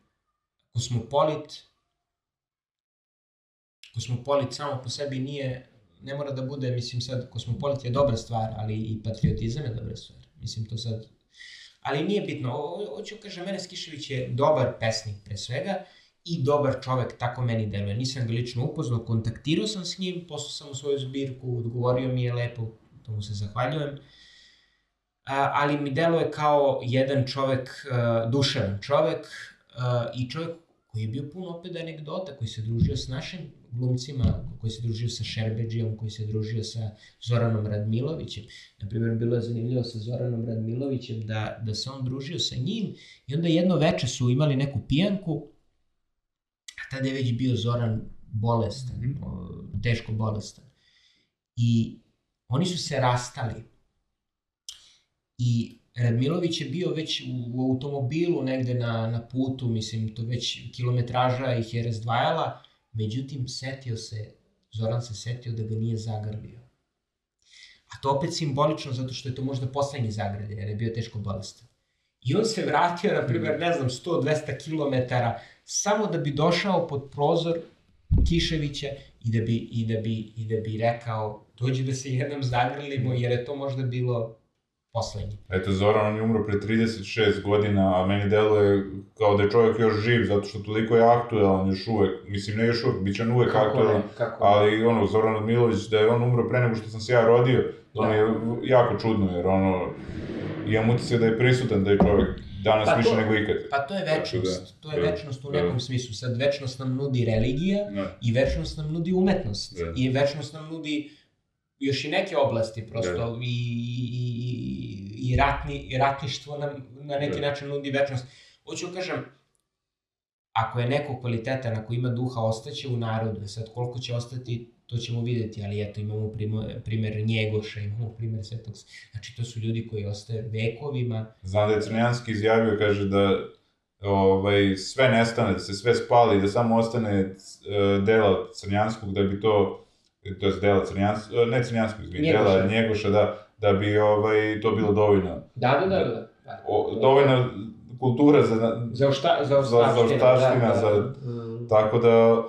S2: kosmopolit. Kosmopolit samo po sebi nije, ne mora da bude, mislim sad, kosmopolit je dobra stvar, ali i patriotizam je dobra stvar. Mislim to sad, ali nije bitno. Hoću kažem, Enes Kišević je dobar pesnik pre svega i dobar čovek, tako meni deluje. Nisam ga lično upoznao, kontaktirao sam s njim, poslao sam mu svoju zbirku, odgovorio mi je lepo, to mu se zahvaljujem. A, ali mi deluje kao jedan čovek, a, duševan čovek a, i čovek koji je bio puno opet anegdota, koji se družio s našim glumcima, koji se družio sa Šerbeđijom, koji se družio sa Zoranom Radmilovićem. Naprimjer, bilo je zanimljivo sa Zoranom Radmilovićem da, da se on družio sa njim i onda jedno veče su imali neku pijanku, a tada je već bio Zoran bolestan,
S1: Mhm.
S2: o, teško bolestan. I oni su se rastali. I Radmilović je bio već u, u automobilu negde na, na putu, mislim, to već kilometraža ih je razdvajala, međutim, setio se, Zoran se setio da ga nije zagrlio. A to opet simbolično, zato što je to možda poslednji zagrlje, jer je bio teško bolestan. I on se vratio, na primjer, ne znam, 100-200 km, samo da bi došao pod prozor Kiševića i da bi, i da bi, i da bi rekao, dođi da se jednom zagrlimo, jer je to možda bilo poslednji.
S1: Eto, Zoran, on je umro pre 36 godina, a meni deluje kao da je čovjek još živ, zato što toliko je aktuelan još uvek. Mislim, ne još uvek, bit će on uvek
S3: Kako
S1: aktuelan.
S3: ne, kako.
S1: Ali, ono, Zoran Radmilović, da je on umro pre nego što sam se ja rodio, to
S3: Da.
S1: mi je jako čudno, jer ono, imam utisak da je prisutan taj čovjek danas
S2: Pa
S1: više
S2: to-
S1: nego ikad.
S2: Pa to je
S1: Tako
S2: večnost,
S1: da,
S2: to je
S1: da,
S2: večnost u
S1: da.
S2: nekom smislu. Sad večnost nam nudi religija
S1: Da.
S2: i večnost nam nudi umetnost.
S1: Da.
S2: I večnost nam nudi još i neke oblasti prosto
S1: Da.
S2: i, i, i, i, ratni, i ratništvo nam na neki
S1: Da.
S2: način nudi večnost. Hoću da kažem, ako je neko kvalitetan, ako ima duha, ostaće u narodu. Sad, koliko će ostati, to ćemo videti, ali eto, imamo primer, primer Njegoša, imamo primer Svetog... Znači, to su ljudi koji ostaje vekovima.
S1: Znam da je Crnjanski izjavio, kaže da ovaj, sve nestane, da se sve spali, da samo ostane e, dela Crnjanskog, da bi to, to je dela Crnjanskog, ne Crnjanskog, izvini,
S3: Njegoša.
S1: dela Njegoša, da, da bi ovaj, to bilo dovoljno.
S3: Da, da, da, da. da.
S1: O, dovoljna kultura za,
S3: Za ošta, za
S1: za
S3: ostavština.
S1: ostavština,
S3: da, da.
S1: za-
S3: Mm.
S1: tako da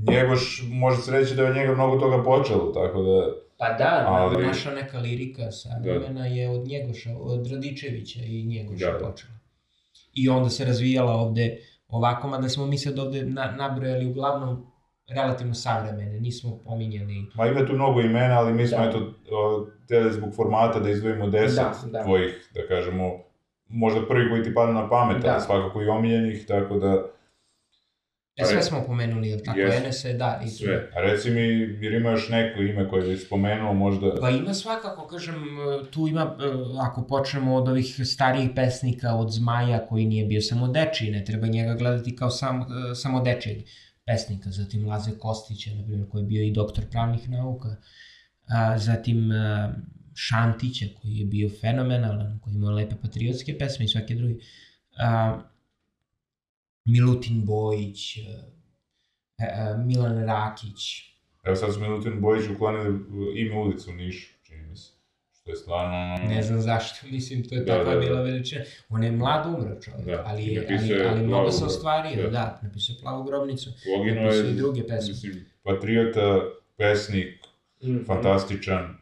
S1: Njegoš, može se reći da je njega mnogo toga počelo, tako da,
S3: Pa da,
S1: Ali-
S3: ali...
S2: Naša neka lirika savremena je od Njegoša, od Radičevića i Njegoša
S1: Da, da.
S2: počela. I onda se razvijala ovde ovako, mada smo mi sad ovde na, nabrojali uglavnom relativno savremene, nismo pominjali
S1: ma ima tu mnogo imena, ali mi smo
S3: Da.
S1: eto, o, teli zbog formata da izdvojimo deset
S3: Da, da.
S1: tvojih, da kažemo, možda prvi koji ti padne na pamet,
S3: Da.
S1: ali svakako i omiljenih, tako da,
S2: E, sve smo pomenuli, jel tako?
S1: Jeste.
S2: Enese, da. I
S1: sve. A reci mi, jer ima još neko ime koje bi spomenuo, možda...
S2: Pa ima svakako, kažem, tu ima, e, ako počnemo od ovih starijih pesnika, od Zmaja, koji nije bio samo dečiji, ne treba njega gledati kao sam, e, samo dečijeg pesnika, zatim Laze Kostića, na primjer, koji je bio i doktor pravnih nauka, a, zatim a, Šantića, koji je bio fenomenalan, koji ima lepe patriotske pesme i svake druge, a, Milutin Bojić, a, a, Milan Rakić,
S1: Evo sad su Milutin Bojić uklonili ime ulicu u Nišu, čini mi se. Što je stvarno...
S2: Ne znam zašto, mislim, to je
S1: Da,
S2: takva
S1: da, da.
S2: bila veličina. On je mlad umro čovjek,
S1: Da,
S2: ali, je, ali, ali mnogo se ostvario,
S1: da.
S2: da, napisao je plavu grobnicu.
S1: Poginuo
S2: napisao
S1: je,
S2: i druge pesme.
S1: mislim, patriota, pesnik,
S3: Mm.
S1: fantastičan.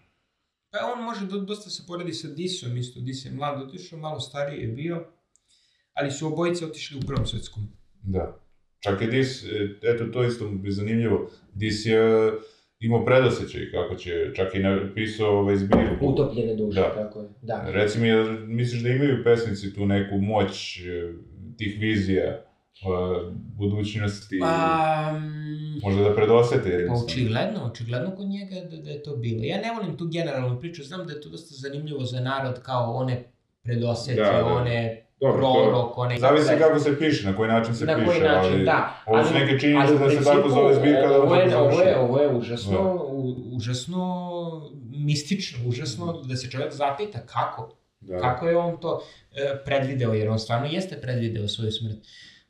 S2: Pa on može do, dosta se poredi sa Disom, isto, Dis je mlad otišao, malo stariji je bio, ali su obojice otišli u prvom svetskom.
S1: Da. Čak je Dis, e, eto to isto mi je zanimljivo, Dis je imao predosećaj kako će, čak i napisao ovaj zbirku.
S3: Utopljene duše,
S1: Da.
S3: tako je. Da.
S1: Reci mi, misliš da imaju pesnici tu neku moć e, tih vizija, e, budućnosti,
S2: Pa,
S1: možda da predosete
S2: pa očigledno, očigledno kod njega da, da je to bilo. Ja ne volim tu generalnu priču, znam da je to dosta zanimljivo za narod, kao one predosete,
S1: Da, da.
S2: one
S1: Dobro,
S2: prorok, one...
S1: zavisi kako se piše, na koji način se
S3: Na
S1: piše,
S3: koji način,
S1: ali
S3: da.
S1: ovo su neke činjenice da se tako zove zbirka, da
S3: ovo je, ovo je, ovo je užasno,
S2: u- užasno mistično, užasno da se čovjek zapita kako,
S1: Da.
S2: kako je on to e, predvideo, jer on stvarno jeste predvideo svoju smrt.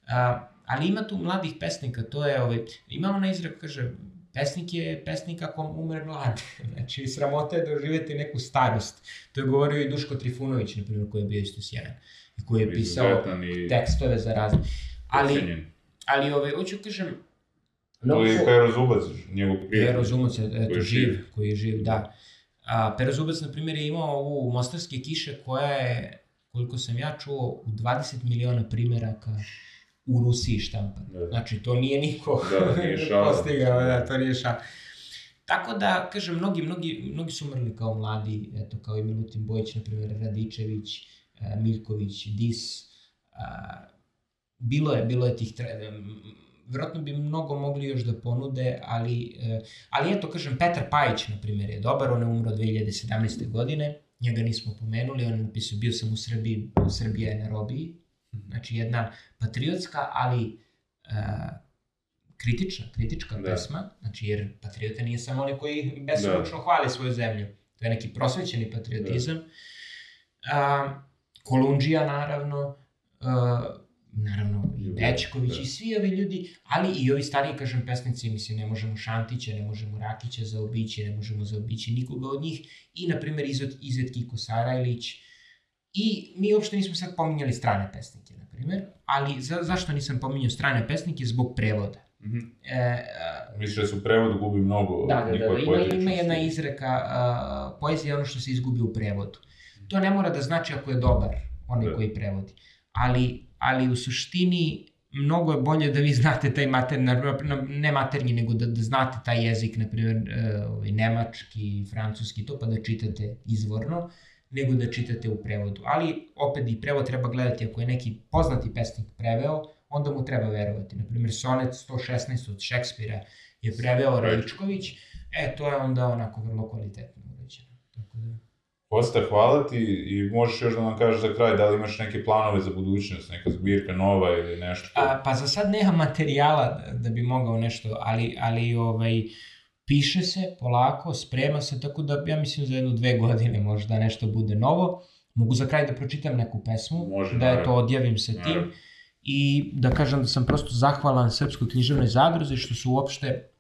S2: A, ali ima tu mladih pesnika, to je, ovaj, ima ona izrek, kaže, pesnik je pesnik ako umre mlad. Znači, sramota je doživjeti neku starost. To je govorio i Duško Trifunović, na primjer, koji je bio isto sjajan. I koji je pisao
S1: i
S2: tekstove za razne. Ali, ali ovaj, hoću kažem,
S1: To
S3: mnogo
S1: je Pero Zubac, njegov prijatelj.
S2: Pero Zumac je eto, živ. koji je živ, da. A, Pero Zubac, na primjer, je imao ovu Mostarske kiše koja je, koliko sam ja čuo, u 20 miliona primjeraka u Rusiji štampan.
S1: Da.
S2: Znači, to nije niko
S1: Da, nije šala.
S2: postigao, da, to nije šala. Tako da, kažem, mnogi, mnogi, mnogi su umrli kao mladi, eto, kao i Milutin Bojić, na primjer, Radičević, e, Miljković, Dis. Bilo je, bilo je tih, tre- vjerojatno bi mnogo mogli još da ponude, ali, e, ali eto, kažem, Petar Pajić, na primjer, je dobar, on je umro 2017. godine, njega nismo pomenuli, on je napisao, bio sam u Srbiji, Srbija je na robiji, znači jedna patriotska, ali e, kritična, kritička
S1: Da.
S2: pesma, znači jer patriota nije samo oni koji besomučno hvali svoju zemlju, to je neki prosvećeni patriotizam. A, Kolundžija, naravno, a, naravno i
S1: Ljubav,
S2: Bećković
S1: da.
S2: i svi ovi ljudi, ali i ovi stariji, kažem, pesnici, mislim, ne možemo Šantića, ne možemo Rakića zaobići, ne možemo zaobići nikoga od njih, i, na primjer, Izet, Izet Kiko Sarajlić, i mi uopšte nismo sad pominjali strane pesnike, na primjer, ali za, zašto nisam pominjao strane pesnike? Zbog prevoda.
S1: Mhm.
S2: E,
S1: Misliš da su u prevodu gubi mnogo
S3: Da, da, da,
S1: njihove
S2: ima, ima jedna izreka, a, poezija je ono što se izgubi u prevodu. To ne mora da znači ako je dobar onaj
S1: Da.
S2: koji prevodi. Ali, ali u suštini mnogo je bolje da vi znate taj mater, na- na- ne maternji, nego da, da znate taj jezik, na primjer, e, ovaj, nemački, francuski, to pa da čitate izvorno, nego da čitate u prevodu. Ali opet i prevod treba gledati ako je neki poznati pesnik preveo, onda mu treba verovati. Naprimjer, sonet 116 od Šekspira je preveo Rajičković, e, to je onda onako vrlo kvalitetno urađeno. Tako da...
S1: Kosta, hvala ti i možeš još da nam kažeš za kraj da li imaš neke planove za budućnost, neka zbirka nova ili nešto?
S2: A, pa za sad nema materijala da, da bi mogao nešto, ali, ali ovaj, piše se polako, sprema se, tako da ja mislim za jednu dve godine možda nešto bude novo. Mogu za kraj da pročitam neku pesmu,
S1: Može,
S2: da je to odjavim sa tim.
S1: Naravno.
S2: I da kažem da sam prosto zahvalan Srpskoj književnoj zadruzi što su uopšte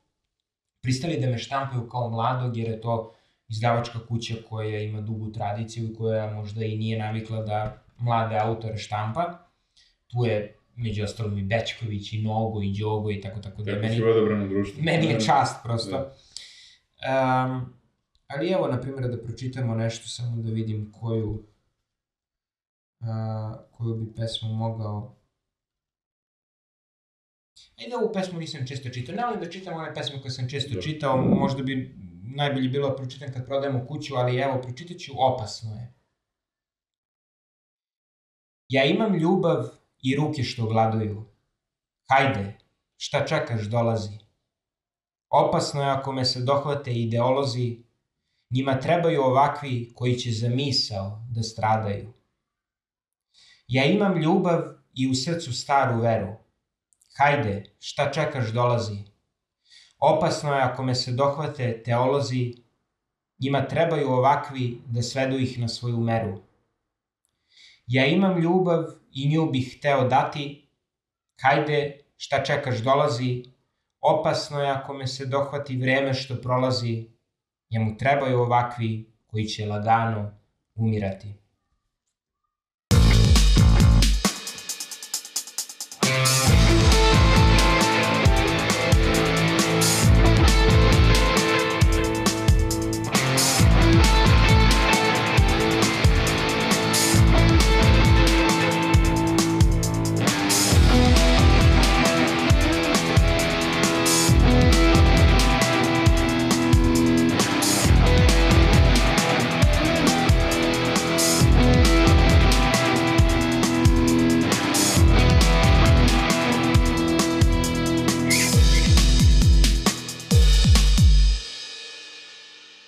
S2: pristali da me štampaju kao mladog, jer je to izdavačka kuća koja ima dugu tradiciju i koja možda i nije navikla da mlade autore štampa. Tu je među ostalom i Bečković, i Nogo, i Đogo i tako tako da
S1: Kako
S2: meni,
S1: odabrano društvo?
S2: meni je čast prosto. Um, ali evo, na primjer, da pročitamo nešto, samo da vidim koju, uh, koju bi pesmu mogao Ajde, ovu pesmu nisam često čitao. Ne volim da čitam one pesme koje sam često
S1: Dobro.
S2: čitao, možda bi najbolje bilo da pročitam kad prodajemo kuću, ali evo, pročitat ću Opasno je. Ja imam ljubav i ruke što gladuju. Hajde, šta čekaš, dolazi. Opasno je ako me se dohvate ideolozi, njima trebaju ovakvi koji će za misao da stradaju. Ja imam ljubav i u srcu staru veru. Hajde, šta čekaš, dolazi. Opasno je ako me se dohvate teolozi, njima trebaju ovakvi da svedu ih na svoju meru. Ja imam ljubav i nju bih hteo dati, hajde, šta čekaš, dolazi. Opasno je ako me se dohvati vreme što prolazi, njemu trebaju ovakvi koji će lagano umirati.